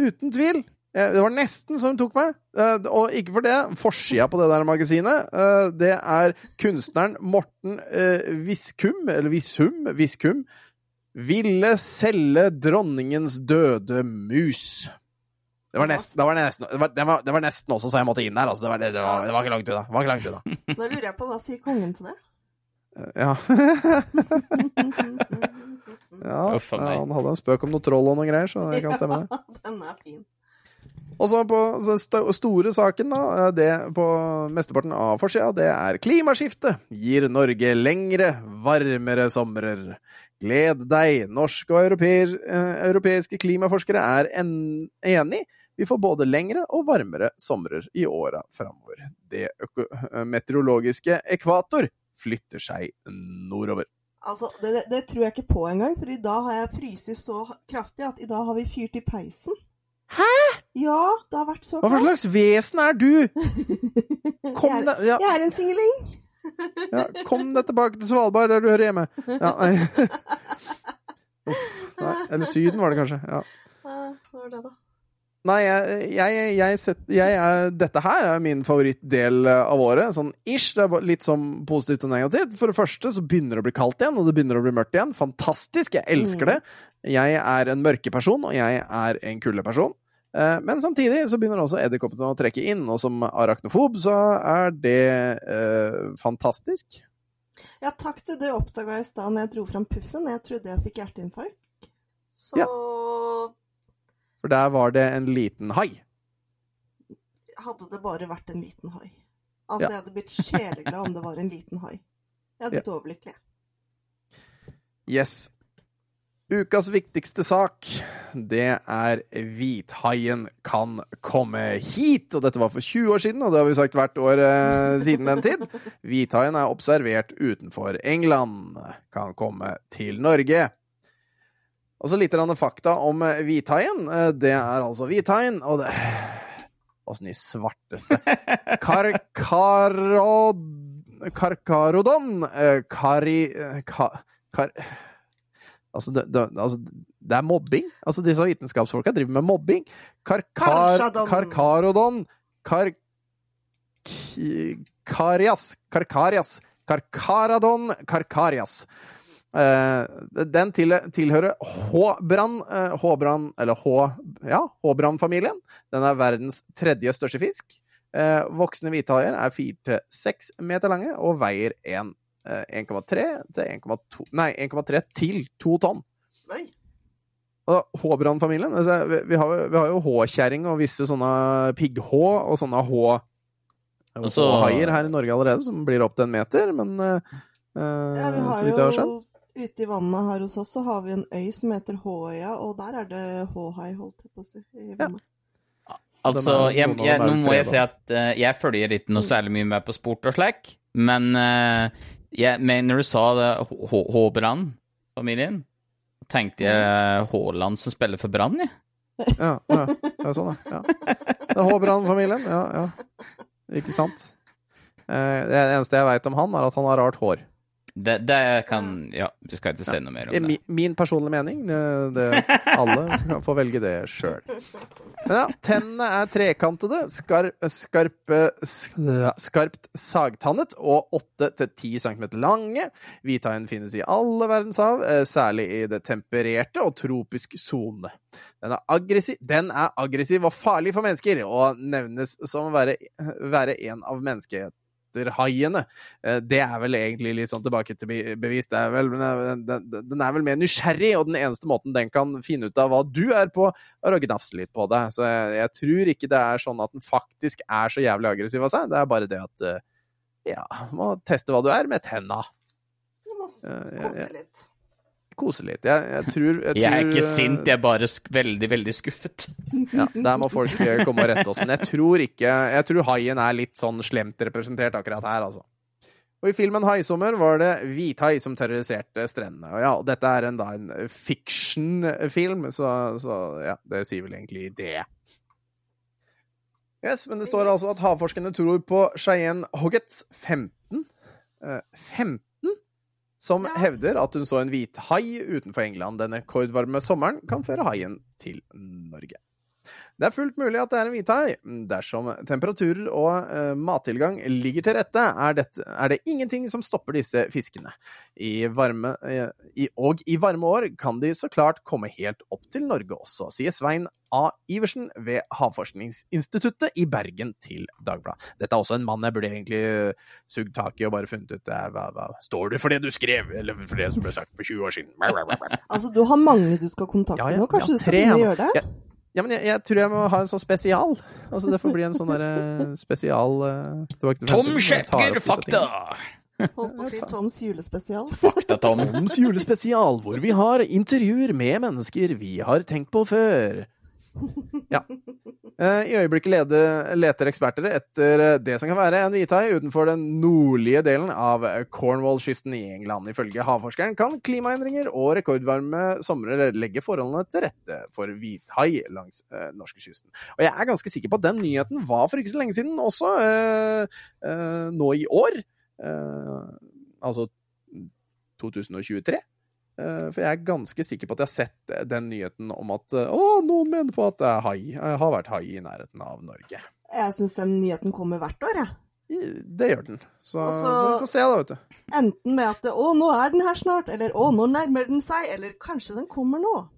Uten tvil. Eh, Det var nesten som tok meg. Eh, Og ikke for det. Forsida på det der magasinet, eh, det er kunstneren Morten Viskum, eller Vishum, Viskum, ville selge dronningens døde mus. Det var nesten, det var nesten, det var, det var, det var nesten også, så jeg måtte inn der. Altså. Det, var, det, det, var, det var ikke langt unna. Det var langt unna. *laughs* Da lurer jeg på hva sier kongen til det? Ja. *laughs* ja, han hadde en spøk om noe troll og noe greier, så det kan stemme, det. *laughs* Den er fin. Og så på den store saken, da, eh, det på mesteparten av forsida, det er klimaskiftet Gir Norge lengre, varmere somrer. Gled deg, norske og europeier, eh, europeiske klimaforskere er en, enig. Vi får både lengre og varmere somrer i åra framover. Det øko eh, meteorologiske ekvator flytter seg nordover. Altså, det, det, det tror jeg ikke på engang, for i dag har jeg fryst så kraftig at i dag har vi fyrt i peisen. Hæ?! Ja, det har vært så Hva slags vesen er du? *laughs* Kom deg ja. jeg er en tingeling. Ja, kom deg tilbake til Svalbard, der du hører hjemme. Ja, nei. *laughs* Uff, nei. Eller Syden, var det kanskje. Ja. Hva var det, da? Nei, jeg, jeg, jeg, sett, jeg er, dette her er min favorittdel av året. Sånn ish. Det er litt sånn positivt og negativt. For det første så begynner det å bli kaldt igjen, og det begynner å bli mørkt igjen. Fantastisk. Jeg elsker det. Jeg er en mørkeperson, og jeg er en kuldeperson. Eh, Men samtidig så begynner også edderkoppene å trekke inn, og som arachnofob så er det eh, fantastisk. Ja, takk til det oppdaga jeg i stad når jeg dro fram puffen. Jeg trodde jeg fikk hjerteinfarkt. Så Ja. For der var det en liten hai. hadde det bare vært en liten hai. Altså, Ja. jeg hadde blitt sjeleglad om det var en liten hai. Jeg hadde blitt overlykkelig. Yes. Ukas viktigste sak, det er hvithaien kan komme hit. Og dette var for 20 år siden, og det har vi sagt hvert år eh, siden den tid. *laughs* Hvithaien er observert utenfor England. Kan komme til Norge. Og så litt fakta om eh, hvithaien. Eh, Det er altså hvithaien, og det Åssen i svarteste *laughs* Karkarod... Karkarodon eh, Kari... kar... Altså det, det, altså, det er mobbing. Altså, disse vitenskapsfolka driver med mobbing. Karkar, karkarodon Kar... Karias. Karkarias. Karkaradon Karkarias. Eh, den til, tilhører H-brann eh, H-brann, eller H... Ja, H-brann-familien. Den er verdens tredje største fisk. Eh, voksne hvithaier er 4-6 meter lange og veier eh, 1,3 til 1,2 Nei, 1,3 til 2 tonn. Nei. Og H-brannfamilien altså, vi, vi, har, jo H-kjerring og visse sånne pigg-H og sånne H Og så- H-haier her i Norge allerede, som blir opp til en meter, men eh, eh, Ja, vi så vidt jeg har jo skjønt. Ute i vannet her hos oss så har vi en øy som heter Håøya, og der er det Håhai, holdt jeg på å si. I vannet. Altså, er- jeg, jeg, nå må jeg si at uh, jeg følger ikke noe særlig mye med på sport og slik, men uh, jeg, men når du sa det, H- H-Brann-familien, tenkte jeg Haaland som spiller for Brann, jeg. Ja, ja, det er sånn, ja. ja. Det er Håbrand-familien, ja, ja. Ikke sant? Uh, det eneste jeg veit om han, er at han har rart hår. Det, det kan Ja, vi skal ikke si noe mer om det. Min, min personlige mening. Det, det, alle kan få velge det sjøl. Men ja, tennene er trekantede, skar, skarpe, skarpt sagtannet og 8-10 cm lange. Hvithaien finnes i alle verdenshav, eh, særlig i det tempererte og tropisk sone. Den aggressiv, den er aggressiv og farlig for mennesker, og nevnes som å være, være en av menneskeheterhaiene. Eh, Det er vel egentlig litt sånn tilbake til be- bevis. Det er vel, den, den, er vel mer nysgjerrig, og den eneste måten den kan finne ut av hva du er på, er å gnafse litt på deg. Så jeg, jeg tror ikke det er sånn at den faktisk er så jævlig aggressiv av seg. Det er bare det at eh, ja, må teste hva du er med tenna. Du må Eh, kose litt. Kose litt. Jeg, jeg tror jeg, Jeg er ikke eh, sint, jeg er bare veldig, veldig skuffet. *laughs* Ja, der må folk eh, komme og rette oss. Men jeg tror ikke Jeg tror haien er litt sånn slemt representert akkurat her, altså. Og i filmen 'Haisommer' var det hvithai som terroriserte strendene. Og ja, dette er en, da en fiction-film, så, så ja, det sier vel egentlig det. Yes, men det står altså at havforskerne tror på Cheyenne Hoggets 15 eh, 15? Som Ja. hevder at hun så en hvit hai utenfor England den rekordvarme sommeren kan føre haien til Norge. Det er fullt mulig at det er en hvithai. Dersom temperaturer og uh, mattilgang ligger til rette, er, dette, er det ingenting som stopper disse fiskene. I varme, uh, i, og i varme år kan de så klart komme helt opp til Norge også, sier Svein A. Iversen ved Havforskningsinstituttet i Bergen til Dagbladet. Dette er også en mann jeg burde egentlig eh, sugd tak i og bare funnet ut hva, hva Står du for det du skrev, eller for det som ble sagt for 20 år siden? *laughs* Altså, du har mange du skal kontakte Ja, ja, nå. Kanskje ja, du skal begynne å gjøre det? Ja. Men jeg, jeg tror jeg må ha en sånn spesial. Altså, det får bli en sånn derre spesial uh, til Tom sjekker fakta! Holdt på å si Toms julespesial. Fakta, Tom. Toms julespesial, hvor vi har intervjuer med mennesker vi har tenkt på før. Ja. Eh, I øyeblikket leder, leter eksperter etter eh, det som kan være en hvithai utenfor den nordlige delen av Cornwall-kysten i England. Ifølge havforskeren kan klimaendringer og rekordvarme somre legge forholdene til rette for hvithai langs eh, norskekysten. Og jeg er ganske sikker på at den nyheten var for ikke så lenge siden også, eh, eh, nå i år. Eh, altså 2023. Eh, For jeg er ganske sikker på at jeg har sett eh, den nyheten om at eh, å, noen mener på at det er hai, har vært hai i nærheten av Norge. Jeg syns den nyheten kommer hvert år, jeg. Det gjør den. Så, Også, så- så vi får se, da, vet du. Enten med at 'Å, nå er den her snart', eller 'Å, nå nærmer den seg', eller 'Kanskje den kommer nå'.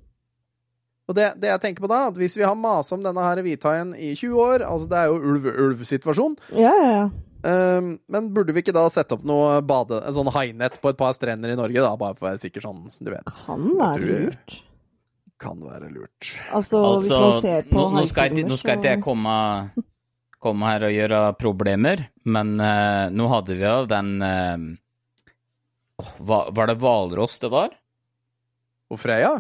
Og det, det jeg tenker på da, at hvis vi har masa om denne her hvithaien i 20 år, altså det er jo ulv-ulv-situasjon, Ja, ja, ja. Ehm, men burde vi ikke da sette opp noe bade, en sånn hainett på et par strender i Norge, da, bare for å være sikker sånn, du vet. Kan være tror lurt. Kan være lurt. Altså, hvis man Altså, ser på nå, nå, skal, jeg- nå skal ikke jeg komme, komme her og gjøre problemer, men uh, nå hadde vi jo den uh, Var det hvalross det var? Og Freya?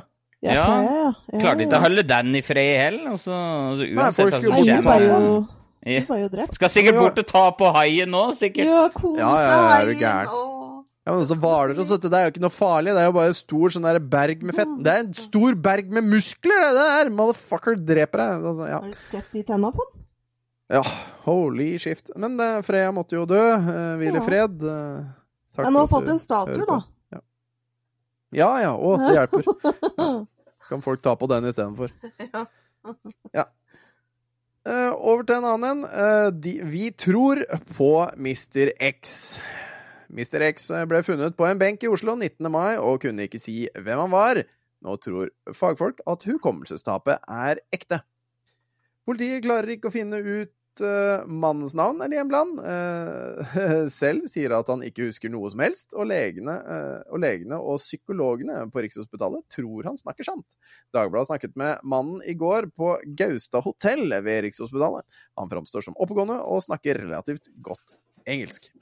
Ja, Ja. Freya, ja. ja. Klarte ikke å holde den i fred heller. Altså, altså, uansett hva som Nei, hun var jo, hun var jo drept. Skal sikkert bort og ta på haien nå, sikkert. Ja, kose Ja, ja, ja, er du gæren? Ja, men også hvaler og sånt, det er jo ikke noe farlig. Det er jo bare en stor sånn der berg med fett. Det er en stor berg med muskler, det der! Motherfucker dreper deg. Altså, ja. Har du sett de tenna på den? ja, holy shift. Men uh, Freya måtte jo dø. Uh, hvile Ja. fred. Uh, takk Men hun har fått en statue, da. Ja. ja ja, å, det hjelper. *laughs* Ja. Kan folk ta på den istedenfor. *laughs* Ja. ja. Eh, over til en annen. Eh, de, vi tror på Mr. X. Mr. X eh, ble funnet på en benk i Oslo 19. mai og kunne ikke si hvem han var. Nå tror fagfolk at hukommelsestapet er ekte. Politiet klarer ikke å finne ut eh, mannens navn er det en Eh, *laughs* selv sier at han ikke husker noe som helst, og legene, eh, og legene og psykologene på Rikshospitalet tror han snakker sant. Dagbladet snakket med mannen i går på Gaustad hotell ved Rikshospitalet. Han framstår som oppegående og snakker relativt godt engelsk.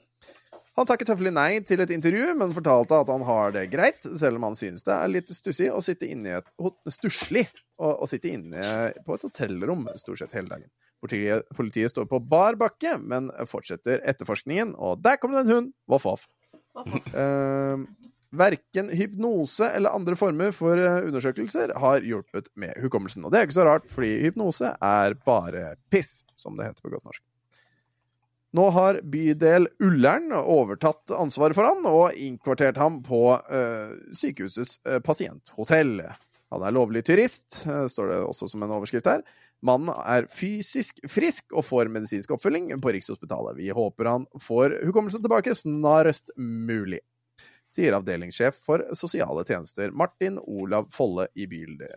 Han takket høflig nei til et intervju, men fortalte at han har det greit, selv om han synes det er litt stussig å sitte inne i et hotellrom stort sett hele dagen. Politiet, politiet står på bar bakke, men fortsetter etterforskningen, og der kom det en hund! Voff, voff. Uh, verken hypnose eller andre former for eh, undersøkelser har hjulpet med hukommelsen. Og det er ikke så rart, fordi hypnose er bare piss, som det heter på godt norsk. Nå har bydel Ullern overtatt ansvaret for han og innkvartert ham på uh, sykehusets uh, pasienthotell. Han er lovlig turist, eh, står det også som en overskrift her. Mannen er fysisk frisk og får medisinsk oppfølging på Rikshospitalet. Vi håper han får hukommelsen tilbake snarest mulig, sier avdelingssjef for sosiale tjenester Martin Olav Folle i bydel,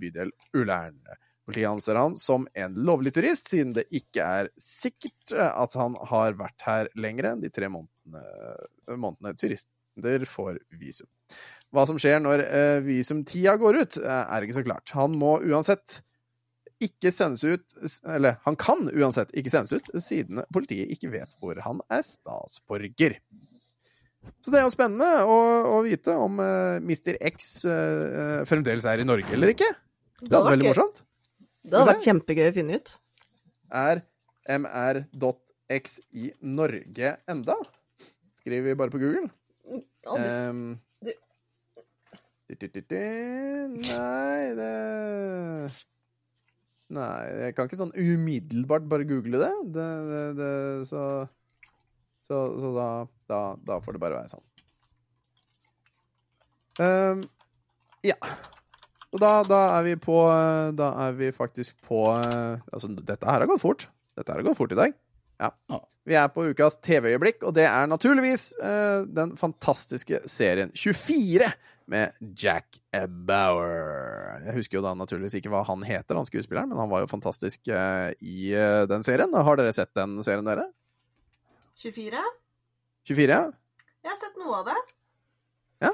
bydel Ullern. Politiet anser han som en lovlig turist, siden det ikke er sikkert at han har vært her lenger enn de tre månedene, månedene turister får visum. Hva som skjer når eh, visumtida går ut, eh, er ikke så klart. Han må uansett ikke sendes ut Eller han kan uansett ikke sendes ut, siden politiet ikke vet hvor han er statsborger. Så det er jo spennende å, å vite om uh, Mr. X uh, fremdeles er i Norge eller ikke. Det hadde vært veldig morsomt. Det hadde vært kjempegøy å finne ut. Er mr.x i Norge enda? skriver vi bare på Google. Um, Nei, det Nei, jeg kan ikke sånn umiddelbart bare google det. det, det, det så så, så da, da, da får det bare være sånn. Um, ja. Og da, da er vi på Da er vi faktisk på Altså, dette her har gått fort. Dette her har gått fort i dag. Ja. Ja. Vi er på ukas TV-øyeblikk, og det er naturligvis uh, den fantastiske serien 24 med Jack Bauer. Jeg husker jo da naturligvis ikke hva han heter, han skuespilleren, men han var jo fantastisk eh, i eh, den serien. Har dere sett den serien, dere? 24? 24? ja? Jeg har sett noe av det. Ja.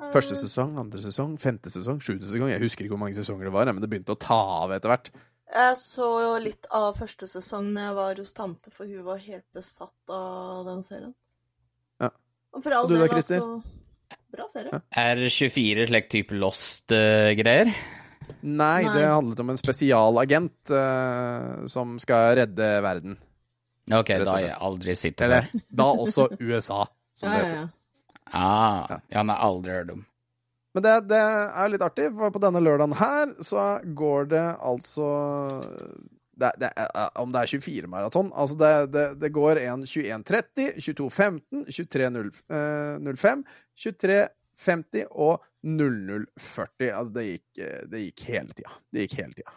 Eh, Første sesong, andre sesong, femte sesong, sjuende sesong. Jeg husker ikke hvor mange sesonger det var, men det begynte å ta av etter hvert. Jeg så litt av første sesong da jeg var hos tante, for hun var helt besatt av den serien. Ja. Og for all du da, Christer? også Bra serie. Ja. Er 24 slik type Lost-greier? Nei, Nei. det handlet om en spesialagent uh, som skal redde verden. OK, da har jeg aldri sett det Eller da også USA, som Ja, det ja, heter. ja. Ah, Ja. ja, men aldri hørt om. Men det, det er litt artig, for på denne lørdagen her så går det altså det, det, er- Om det er 24-maraton Altså, det, det, det går en 21.30, 22.15, 23.05, 23.50 og 00.40. Altså, det gikk, eh, det gikk hele tida. Det gikk hele tida.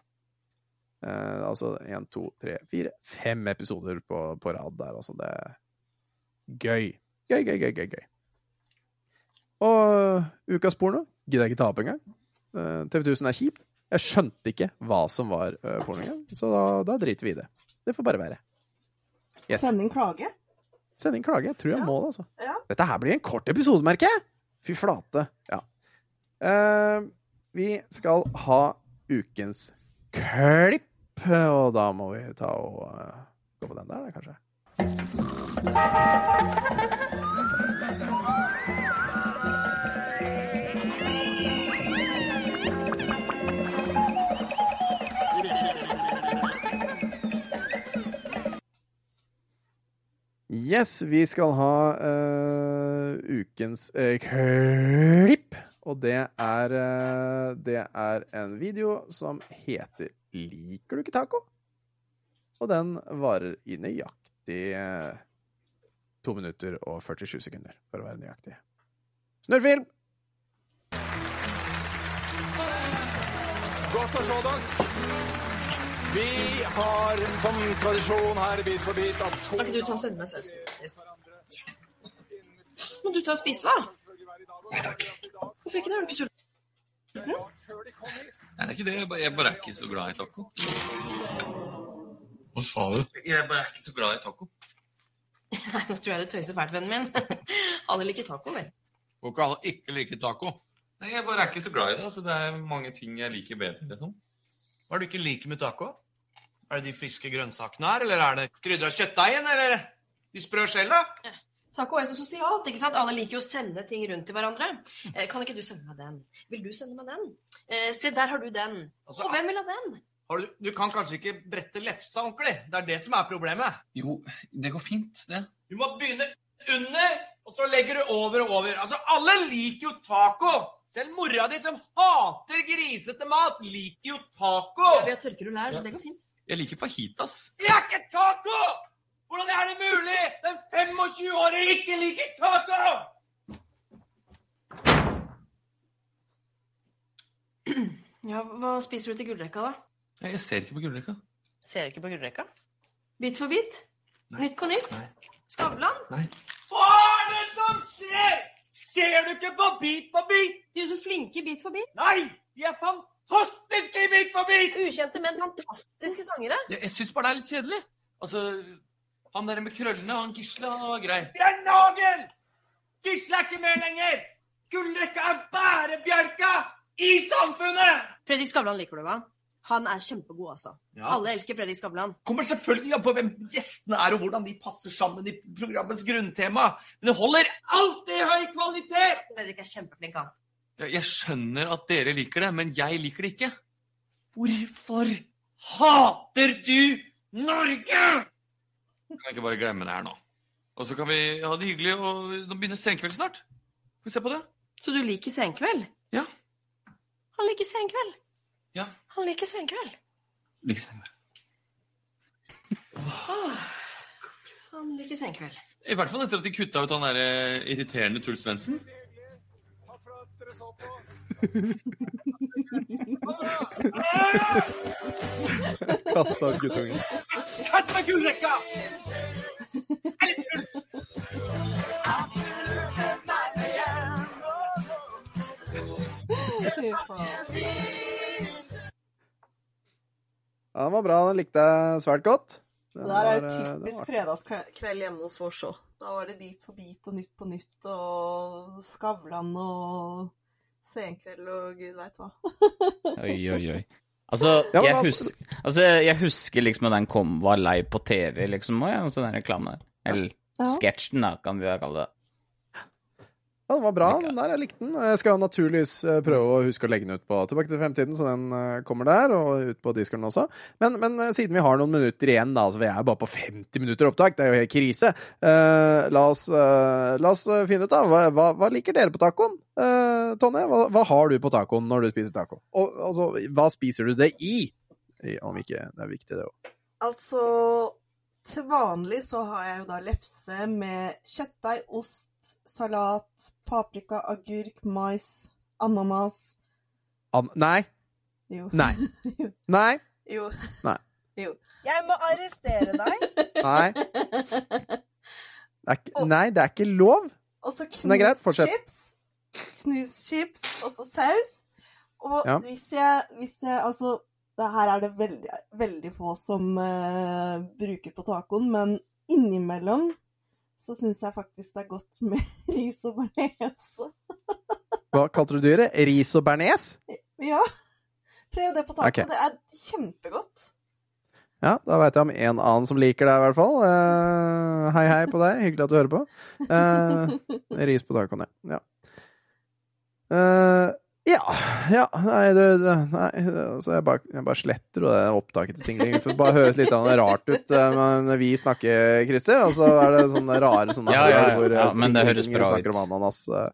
Eh, altså én, to, tre, fire, fem episoder på, på rad der, altså. Det er gøy. Gøy, gøy, gøy, gøy. gøy. Og ukas porno gidder jeg ikke ta opp engang. Eh, TV 1000 er kjip. Jeg skjønte ikke hva som var uh, pornoen, så da, da driter vi i det. Det får bare være. Yes. Sending klage. Send inn klage. Jeg tror jeg Ja. må det, altså. Ja. Dette her blir en kort episode, merker jeg! Fy flate. Ja. Uh, vi skal ha ukens klipp, og da må vi ta og uh, gå på den der, kanskje. Yes, vi skal ha uh, ukens uh, klipp. Og det er, uh, det er en video som heter 'Liker du ikke taco?' Og den varer i nøyaktig to minutter og 47 sekunder, for å være nøyaktig. Snurrfilm! Godt å se dere. Vi har som tradisjon her Bit for bit at to Kan ikke du ta og sende meg sausen? Yes. Må du ta og spise, da? Nei takk. Hvorfor ikke det? Er du ikke sulten? Nei, det er ikke det. Jeg bare, jeg bare er ikke så glad i taco. Hva sa du? Jeg bare er ikke så glad i taco. *laughs* Nei, nå tror jeg du tøyser fælt, vennen min. *laughs* Alle liker taco, vel? Hvorfor ikke alle ikke like taco? Nei, jeg bare er ikke så glad i det. Altså, det er mange ting jeg liker bedre, liksom. Hva er det du ikke liker med taco? Er det de friske grønnsakene her, eller er det krydra kjøttdeigen, eller de sprø skjella? Taco er så sosialt, ikke sant? Alle liker jo å sende ting rundt til hverandre. Eh, kan ikke du sende meg den? Vil du sende meg den? Eh, se, der har du den. Altså, Og hvem vil ha den? Har du, du kan kanskje ikke brette lefsa ordentlig. Det er det som er problemet. Jo, det går fint, det. Du må begynne under, og så legger du over og over. Altså, alle liker jo taco! Selv mora di, som hater grisete mat, liker jo taco! Vi har tørkerull her, så det går fint. Jeg liker fajitas. Det er ikke taco! Hvordan er det mulig? Den 25-åringen ikke liker taco! Ja, hva spiser du til gullrekka, da? Jeg ser ikke på gullrekka. Ser ikke på gullrekka. Bit for bit? Nytt på nytt? Nei. Skavlan? Nei. Hva er det som skjer? Ser du ikke på Bit for bit? De er så flinke Bit for bit. Nei, de er fantastiske i Bit for bit! Ukjente, men fantastiske sangere. Jeg, jeg syns bare det er litt kjedelig. Altså, han der med krøllene, han Gisle, han var grei. Det er nagel! Gisle er ikke med lenger! Gullrekka er bærebjelka i samfunnet! Fredrik Skavlan liker du, hva? Han er kjempegod, altså. Ja. Alle elsker Fredrik Skavlan. Kommer selvfølgelig an på hvem gjestene er, og hvordan de passer sammen i programmets grunntema. Men det holder alltid høy kvalitet! Fredrik er kjempeflink, han. Jeg, skjønner at dere liker det, men jeg liker det ikke. Hvorfor hater du Norge? Kan jeg ikke bare glemme det her nå? Og så kan vi ha det hyggelig, og nå begynner senkveld snart. Skal vi se på det? Så du liker senkveld? Ja. Han liker senkveld. Ja. Han liker senkveld. Liker senkveld. Han liker senkveld. I hvert fall etter at de kutta ut han der eh, irriterende Truls Svendsen. Kasta ut guttungen. Med gullrekka! Faen. Ja, den var bra. Den likte jeg svært godt. Den Det der er jo eh, typisk fredagskveld hjemme hos oss òg. Da var det Bit for bit og Nytt på nytt og Skavlan og Senkveld og gud veit hva. *laughs* Oi, oi, oi. Altså, Ja, jeg, altså- husker, altså, jeg husker liksom at den kom, var live på TV, liksom. Og ja, sånn reklame. Eller Ja. sketsjen, da, kan vi jo kalle det. Ja, den var bra. Den der, jeg likte den. Jeg skal naturligvis eh, prøve å huske å legge den ut på Tilbake til fremtiden, så den eh, kommer der, og ut på Discorden også. Men, men eh, siden vi har noen minutter igjen, da, så vi er bare på 50 minutter opptak, det er jo helt krise, eh, la, oss, eh, la oss finne ut da. hva, hva, hva liker dere på tacoen? Eh, Tonje, hva, hva har du på tacoen når du spiser taco? Og altså, hva spiser du det i? I- Om ikke Det er viktig, det òg. Altså til vanlig så har jeg jo da lefse med kjøttdeig, ost, salat, paprika, agurk, mais, ananas Nei. Jo. Nei. *laughs* Nei. Jo. Nei. *laughs* Jo. Jeg må arrestere deg. Nei. Det er ikke, nei, det er ikke lov. Og så knust chips. Knust chips, og så saus. Og Ja. hvis jeg, hvis jeg Altså, det her er det veldig, veldig få som uh, bruker på tacoen, men innimellom så syns jeg faktisk det er godt med *laughs* ris og bearnés. Hva kalte du dyret? Ris og bearnés? Ja. Prøv det på taco. Okay. Det er kjempegodt. Ja, da veit jeg om en annen som liker det, i hvert fall. Uh, hei, hei på deg. Hyggelig at du hører på. Uh, ris på tacoen, ja. Ja. Ja. ja. Nei, det, nei altså jeg, bare, jeg bare sletter jo det opptaket til ting. For det bare høres litt rart ut eh, når vi snakker, Christer. Og så er det sånne rare sånne Ja, ja, ja. hvor, eh, Ja, men det høres bra snakker ut. om ananas. eh,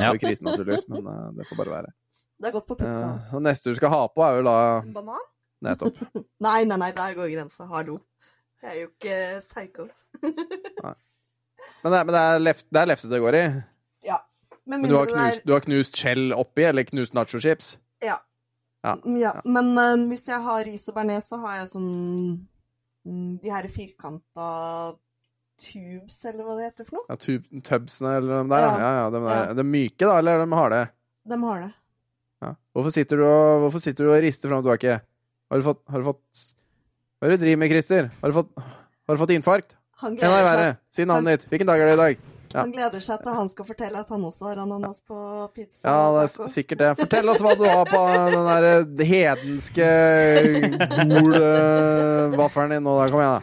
Ja. og krisen, naturligvis, men det får bare være. Det er godt på pizza. Og neste du skal ha på, er jo da Banan? Nettopp. *laughs* Nei, nei, nei, der går grensa. Hallo. Jeg er jo ikke psycho. *laughs* Men det, men det er lefse det, er lefse det går i? Med Men du har knust, du har knust skjell oppi, eller knust nachochips? Ja. Ja. ja. Men uh, hvis jeg har ris og bearnés, så har jeg sånn mm, De her firkanta tubes, eller hva det heter for noe. Ja, tub, tubsene eller de der? Ja, Ja. ja, de, der. De myke, da, eller de harde? De har det. Ja. Hvorfor, sitter du og, hvorfor sitter du og rister fram og tilbake? Har du fått, har du fått Hva er det du driver med, Christer? Har du fått, har du fått infarkt? Han er gleder, Si navnet ditt. Hvilken dag er det i dag? Ja. han gleder seg til han skal fortelle at han også har ananas på pizza. Ja, det er sikkert det. Fortell oss hva du har på den der eh, hedenske gol-vaffelen din nå. Da. Kom igjen, da.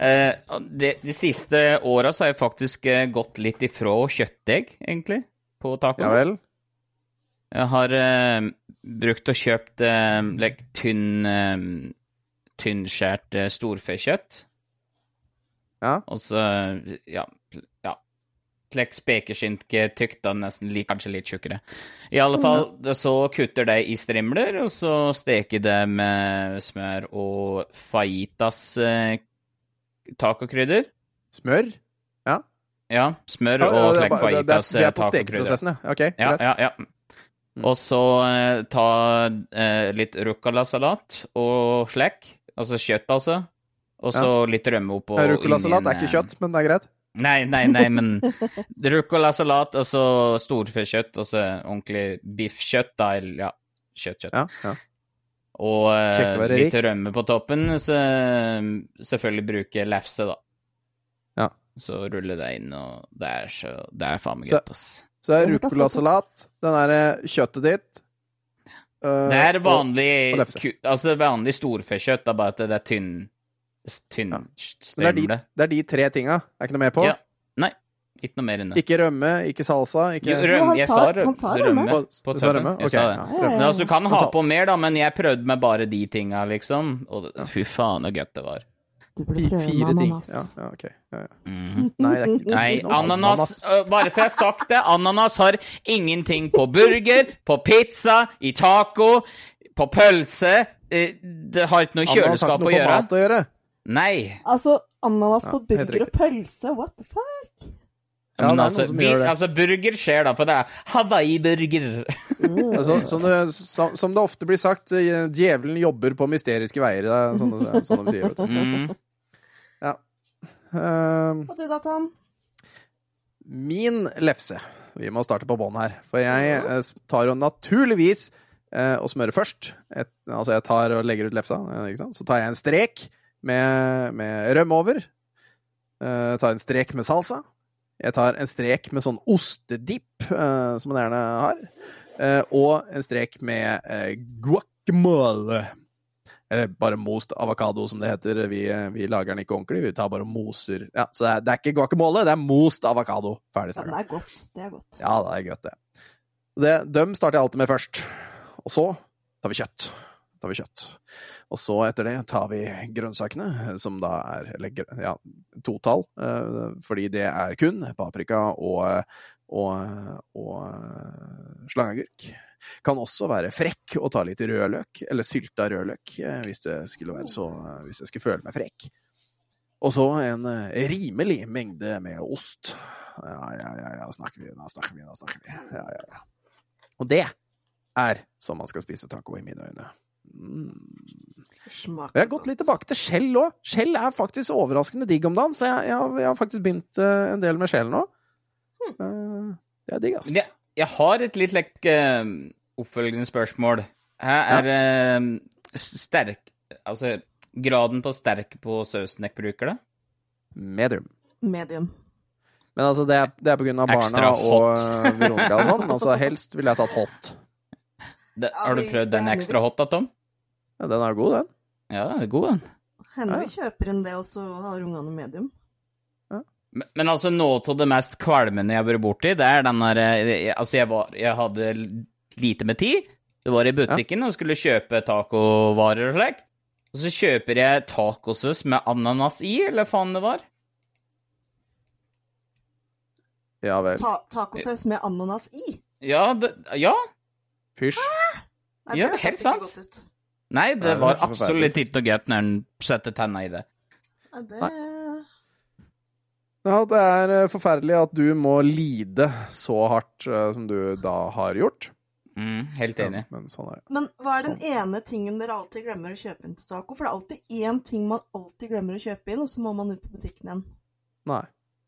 Eh, de, de siste åra så har jeg faktisk eh, gått litt ifra kjøttdeig, egentlig, på taco. Ja vel? Jeg har eh, brukt og kjøpt eh, like, tynn eh, tynnskjært eh, storfekjøtt. Ja. Og så, ja Slik spekeskinke tykt, og nesten li, kanskje litt tjukkere. I alle fall, så kutter de i strimler, og så steker de med smør og fajitas eh, tacokrydder. Smør? Ja. Ja, smør og ja, det fajitas tacokrydder. det er- Vi er på tacokrydder. stekeprosessen, ja. Ok, Ja, ja, ja. Og så eh, ta eh, litt ruccolasalat og slekk. Altså kjøtt, altså. Og så litt rømme oppå. Ruccolasalat er ikke kjøtt, men det er greit. Nei, nei, nei, men ruccolasalat, altså storfekjøtt, altså ordentlig biffkjøtt, da, eller ja, kjøttkjøtt. Ja, ja. Og eh, være litt rik. rømme på toppen, så selvfølgelig bruke lefse, da. Ja. Så rulle det inn, og det er så Det er faen meg Så- godt, ass. Så det er Det hørtes ruccolasalat, den derre kjøttet ditt uh, Det er vanlig og lefse. Altså det er vanlig storfekjøtt, er bare at det er tynn Tynn Ja. Det er, de, det er de tre tinga. Er ikke noe mer på? Ja. Nei, ikke noe mer enn det. Ikke rømme, ikke salsa, ikke Jo, rømme, jeg sa- rømme. rømme På- på du sa rømme? Jeg Ok, sa det. ja, altså, du kan ha på mer, da, men jeg prøvde med bare de tinga, liksom. Og fy faen, så godt det var. Du burde prøve Fire med ting. ananas. Ja, ja, ok. Ja, ja. Mhm. Nei, det er ikke Nei, ananas, ananas øh, Bare for jeg har sagt det, ananas har ingenting på burger, på pizza, i taco, på pølse. Eh, Det har ikke noe Ananas har ikke kjøleskap noe å på gjøre. mat å gjøre. Nei. Altså, ananas på burger og pølse, what the fuck? Ja, Men altså, vi, altså, burger skjer da, for det er Hawaii-burger. Altså, som, det, som, som det ofte blir sagt, eh, djevelen jobber på mysteriske veier. Det er sånn, sånn de sier, vet du. Mm. Ehm, Og du da, Tom? min lefse. Vi må starte på bånn her. For jeg eh, tar jo naturligvis eh, og smører først. Et, altså jeg tar og legger ut lefsa, eh, ikke sant? så tar jeg en strek med, med rømme over. Uh, tar en strek med salsa. Jeg tar en strek med sånn ostedipp, uh, som man gjerne har. Uh, og en strek med guacamole. Eller bare most avokado, som det heter. Vi, vi lager den ikke ordentlig, vi tar bare moser. Ja, så det er, det er ikke guacamole, det er most avokado. Ferdig Ja, det er godt. Det er godt. Ja, det er godt, det. det. Dem starter jeg alltid med først. Og så tar vi kjøtt. Tar vi kjøtt. Og så etter det tar vi grønnsakene, som da er eller, ja, totall, eh, fordi det er kun paprika og, og, og eh, slangeagurk. Kan også være frekk og ta litt rødløk, eller sylta rødløk, eh, hvis det skulle være så Hvis jeg skulle føle meg frekk. Og så en rimelig mengde med ost. Ja, ja, ja, ja, snakker vi, da snakker vi, da snakker vi. Ja, ja, ja. Og det er som man skal spise taco i mine øyne. Smaker Jeg har gått litt tilbake til skjell òg. Skjell er faktisk overraskende digg om dagen, så jeg, jeg, har- jeg har faktisk begynt eh, en del med skjell nå. Eh, det er digg, ass. Men jeg, jeg har et litt lekk uh, oppfølgende spørsmål. Her er eh, sterk Altså, graden på sterk på sausen dere bruker, da? Medium. Medium. Men altså, det er, det er på grunn av barna Extra og hot. eh, Veronica og sånn. Altså, helst ville jeg tatt hot. Det, har du prøvd den ekstra hot, da, Tom? Ja, den er god, den. Ja, den er god, den. Hender vi kjøper en det, og så har ungene medium. Men, men altså, noe av det mest kvalmende jeg har vært borti, det er den der eh, Altså, jeg, var, jeg hadde lite med tid. Det var i butikken og skulle kjøpe tacovarer og slikt. Og så kjøper jeg tacosaus med ananas i, eller faen det var. Ja vel. Ta tacosaus med ananas i. Ja, det, ja. Fysj. Nei, Ja, det helt sant. ikke sant. Nei, det det var absolutt ikke noe gøy når en setter tenna i det. Ja, det er eh, forferdelig at du må lide så hardt eh, som du da har gjort. Mm, helt enig. Men sånn er det. Men hva er den ene tingen dere alltid glemmer å kjøpe inn til taco? For det er alltid én ting man alltid glemmer å kjøpe inn, og så må man ut på butikken igjen. Nei.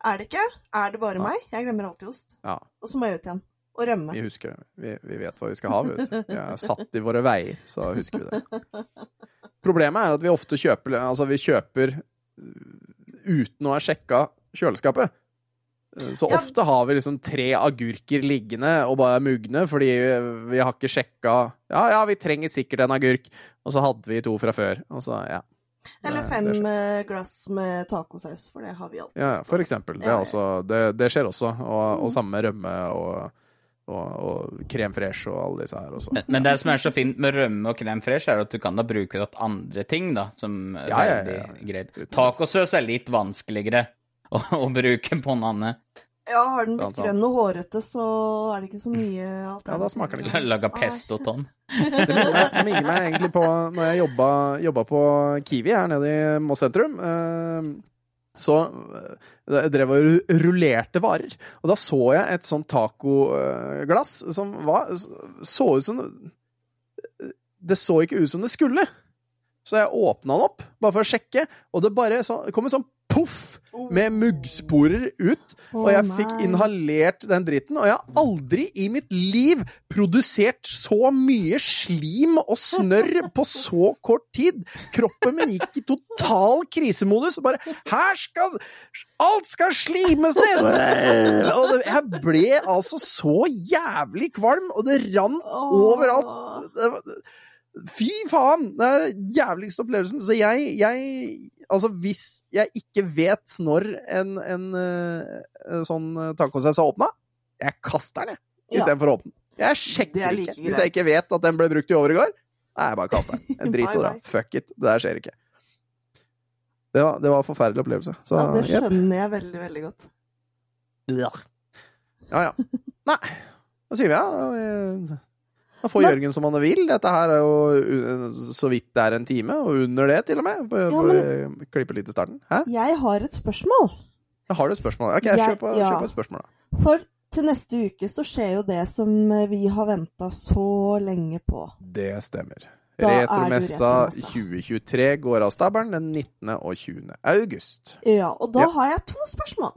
Er det ikke? Er det bare Nei. meg? Jeg glemmer alltid ost. Ja, Og så må jeg ut igjen. Og rømme. vi husker det. Vi, vi vet hva vi skal ha, vet du. Vi er satt i våre veier, så husker vi det. Problemet er at vi ofte kjøper Altså, vi kjøper uh, uten å ha sjekka kjøleskapet. Så ofte har vi liksom tre agurker liggende og bare er mugne, fordi vi har ikke sjekka Ja, ja, vi trenger sikkert en agurk, og så hadde vi to fra før, og så, ja. Eller fem eh, glass med tacosaus, for det har vi alltid. Ja, for eksempel. Det, også, det, det skjer også. Og, og samme rømme og, og, og krem fresh og alle disse her også. Men- Men det som er så fint med rømme og krem fresh, er at du kan da bruke det til andre ting, da, som er Ja, ja, ja, ja. greit. Tacosaus er litt vanskeligere *laughs* å, å bruke på nanne. Ja, har den blitt grønn og hårete, så er det ikke så mye Ja, da smaker det ikke. Laga pesto, Tom. Det minner meg, det minner meg egentlig på når jeg jobba, jobba på Kiwi her nede i Moss sentrum. eh, Så eh, jeg drev og rullerte varer. Og da så jeg et sånt tacoglass som var Så ut som Det så ikke ut som det skulle. Så jeg åpna den opp, bare for å sjekke, og det bare så, kom en sånn poff med muggsporer ut. Og jeg fikk inhalert den dritten, og jeg har aldri i mitt liv produsert så mye slim og snørr på så kort tid. Kroppen min gikk i total krisemodus. og Bare Her skal Alt skal slimes ned! Og jeg ble altså så jævlig kvalm, og det rant overalt. Fy faen! Det er den jævligste opplevelsen. Så jeg, jeg Altså, hvis jeg ikke vet når en, en, en sånn tacosaus er åpna, jeg kaster den, jeg, Ja. istedenfor å åpne den. Jeg er sjekker like ikke. Hvis jeg ikke vet at den ble brukt i overgård, nei, jeg bare kaster den. Jeg driter i det. Fuck it. Det der skjer ikke. Det var, det var en forferdelig opplevelse. Så, Ja, det skjønner jeg veldig, veldig godt. Ja, ja. Nei, da sier vi ja. Da- får Men- Jørgen som han vil. Dette her er jo så vidt det er en time, og under det til og med. For, ja, men- klippe litt i starten. Hæ? Jeg har et spørsmål. Jeg har du et spørsmål? Ok, Jeg- kjør på, ja. kjør på et spørsmål, da. For til neste uke så skjer jo det som vi har venta så lenge på. Det stemmer. Da retromessa. 2023 går av stabelen den 19. og 20. august. Ja, og da Ja. har jeg to spørsmål.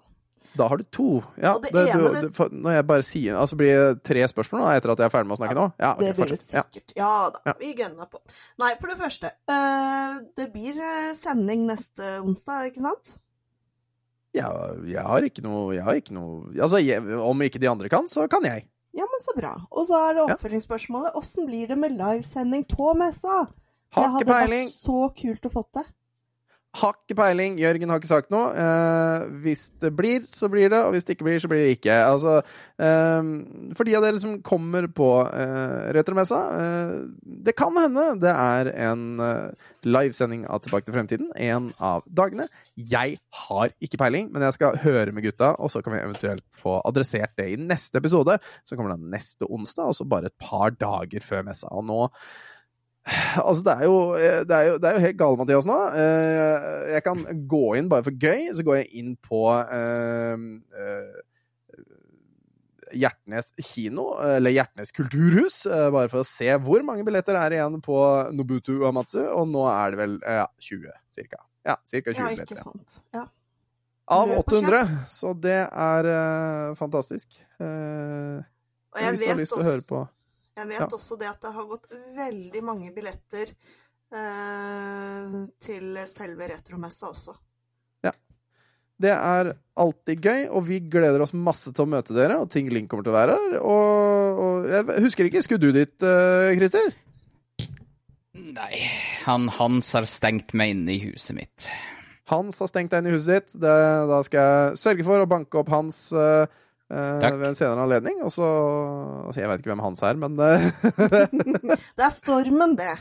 Da har du to. Ja, det det, ene, du, du, når jeg bare sier Altså blir det tre spørsmål da, etter at jeg er ferdig med å snakke nå? Ja, okay, det blir det sikkert. Ja. Ja, da, Ja. vi gønner på. Nei, for det første. Øh, det blir eh, sending neste onsdag, ikke sant? Ja, jeg har ikke noe, jeg har ikke noe Altså, jeg, om ikke de andre kan, så kan jeg. Ja, men så bra. Og så er det oppfølgingsspørsmålet. Åssen blir det med livesending på messa? Det hadde vært så kult å få til. Har ikke peiling. Jørgen har ikke sagt noe. Eh, hvis det blir, så blir det, og hvis det ikke blir, så blir det ikke. Altså, eh, for de av dere som kommer på eh, Retromessa, eh, det kan hende det er en eh, livesending av Tilbake til fremtiden en av dagene. Jeg har ikke peiling, men jeg skal høre med gutta, og så kan vi eventuelt få adressert det i neste episode. som kommer da neste onsdag, og så bare et par dager før messa. Og nå Altså, det er jo, det er jo, det er jo helt gale, Mathias, nå. Eh, Jeg kan gå inn bare for gøy, så går jeg inn på eh, eh, Hjertnes kino, eller Hjertnes kulturhus, eh, bare for å se hvor mange billetter er igjen på Nobutu Amatsu. og nå er det vel eh, ja, 20, cirka. Ja, cirka 20 Ja, billetter. igjen. sant. Ja. Av 800, så det er eh, fantastisk. Eh, Og jeg vet også- på Jeg vet Ja. også det at det har gått veldig mange billetter eh, til selve retromessa også. Ja. Det er alltid gøy, og vi gleder oss masse til å møte dere, og Ting Link kommer til å være her. Og, og jeg husker ikke, skulle du dit, eh, Christer? Nei, han Hans har stengt meg inne i huset mitt. Hans har stengt deg inne i huset ditt. Det, da skal jeg sørge for å banke opp Hans eh, Takk. ved en senere anledning. Og så altså, Jeg vet ikke hvem Hans er, men eh, *laughs* Det er stormen, det.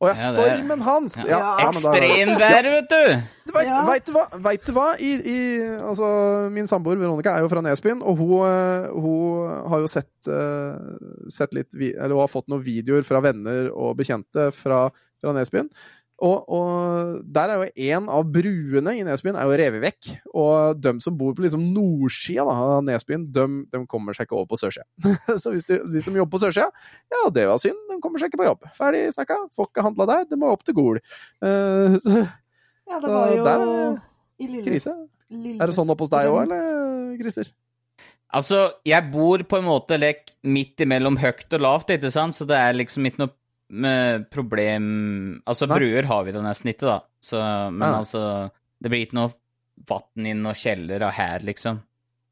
Å ja, Ja, stormen hans! Ja. Ja, ja, Ekstremvær, vet du! Vet, Ja. Veit du hva? Vet du hva? I, i, altså, min samboer Veronica er jo fra Nesbyen, og hun, eh, hun har jo sett, uh, sett litt vi- Eller hun har fått noen videoer fra venner og bekjente fra, fra Nesbyen. Og, og der er jo en av bruene i Nesbyen er jo revet vekk. Og de som bor på liksom nordsida av Nesbyen, de, de kommer seg ikke over på sørsida. *laughs* Så hvis, du, hvis de jobber på sørsida, ja, det var synd. De kommer seg ikke på jobb. Ferdig snakka. Får ikke handla der. De må opp til Gol. Uh, så Ja, det var jo der er i Lille, krise. Lillestrøm. Er det sånn oppe hos deg òg, eller, Christer? Altså, jeg bor på en måte lek midt imellom høyt og lavt, ikke sant, så det er liksom ikke noe problem Altså, Nei. bruer har vi da nesten ikke, da, så Men Ja. altså Det blir ikke noe vann inn og kjeller av her, liksom.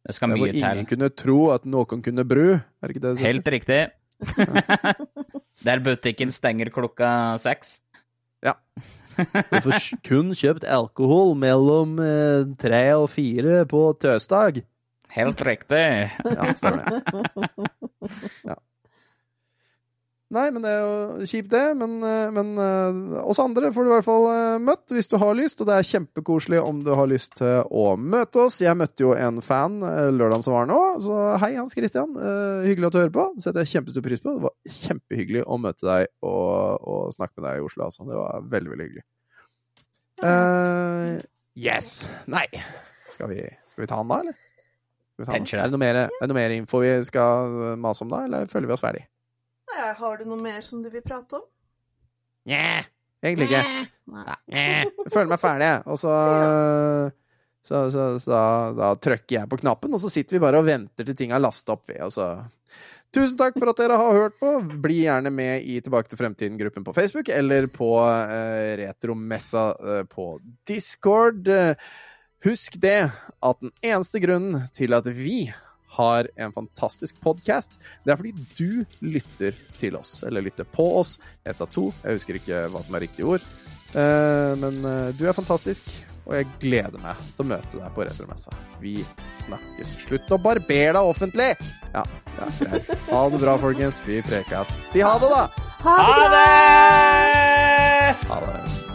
Det skal mye til. ingen kunne tro at noen kunne bru. Er det ikke det det Helt riktig. *laughs* Der butikken stenger klokka seks. Ja. Du får kun kjøpt alkohol mellom eh, tre og fire på tøsdag. Helt riktig. Ja, stemmer det. Ja. Nei, men det er jo kjipt, det. Men, eh, men eh, oss andre får du i hvert fall eh, møtt hvis du har lyst, og det er kjempekoselig om du har lyst til å møte oss. Jeg møtte jo en fan lørdagen som var nå, så hei, Hans Christian. Hyggelig at du hører på. Det setter jeg kjempestor pris på. Det var kjempehyggelig å møte deg og, og snakke med deg i Oslo, altså. Det var veldig, veldig hyggelig. Uh, yes. Nei. Skal vi, skal vi ta den da, eller? Er det, mer, er det noe mer info vi skal mase om da, eller føler vi oss ferdig? Nei, Har du noe mer som du vil prate om? Nja, egentlig ikke. Nei. Jeg føler meg ferdig, jeg. Og så Så, så, så da, da trykker jeg på knappen, og så sitter vi bare og venter til ting er lasta opp. ved, og så Tusen takk for at dere har hørt på. Bli gjerne med i Tilbake til fremtiden-gruppen på Facebook, eller på uh, Retromessa uh, på Discord. Uh, Husk det at den eneste grunnen til at vi har en fantastisk podkast, det er fordi du lytter til oss, eller lytter på oss. Ett av to. Jeg husker ikke hva som er riktig ord. Eh, men eh, du er fantastisk, og jeg gleder meg til å møte deg på Retromessa. Vi snakkes. Slutt å barbere deg offentlig! Ja, ja, greit. Ha det bra, folkens. Vi prekas. Si ha det, da! Ha det Ha det! Ha det.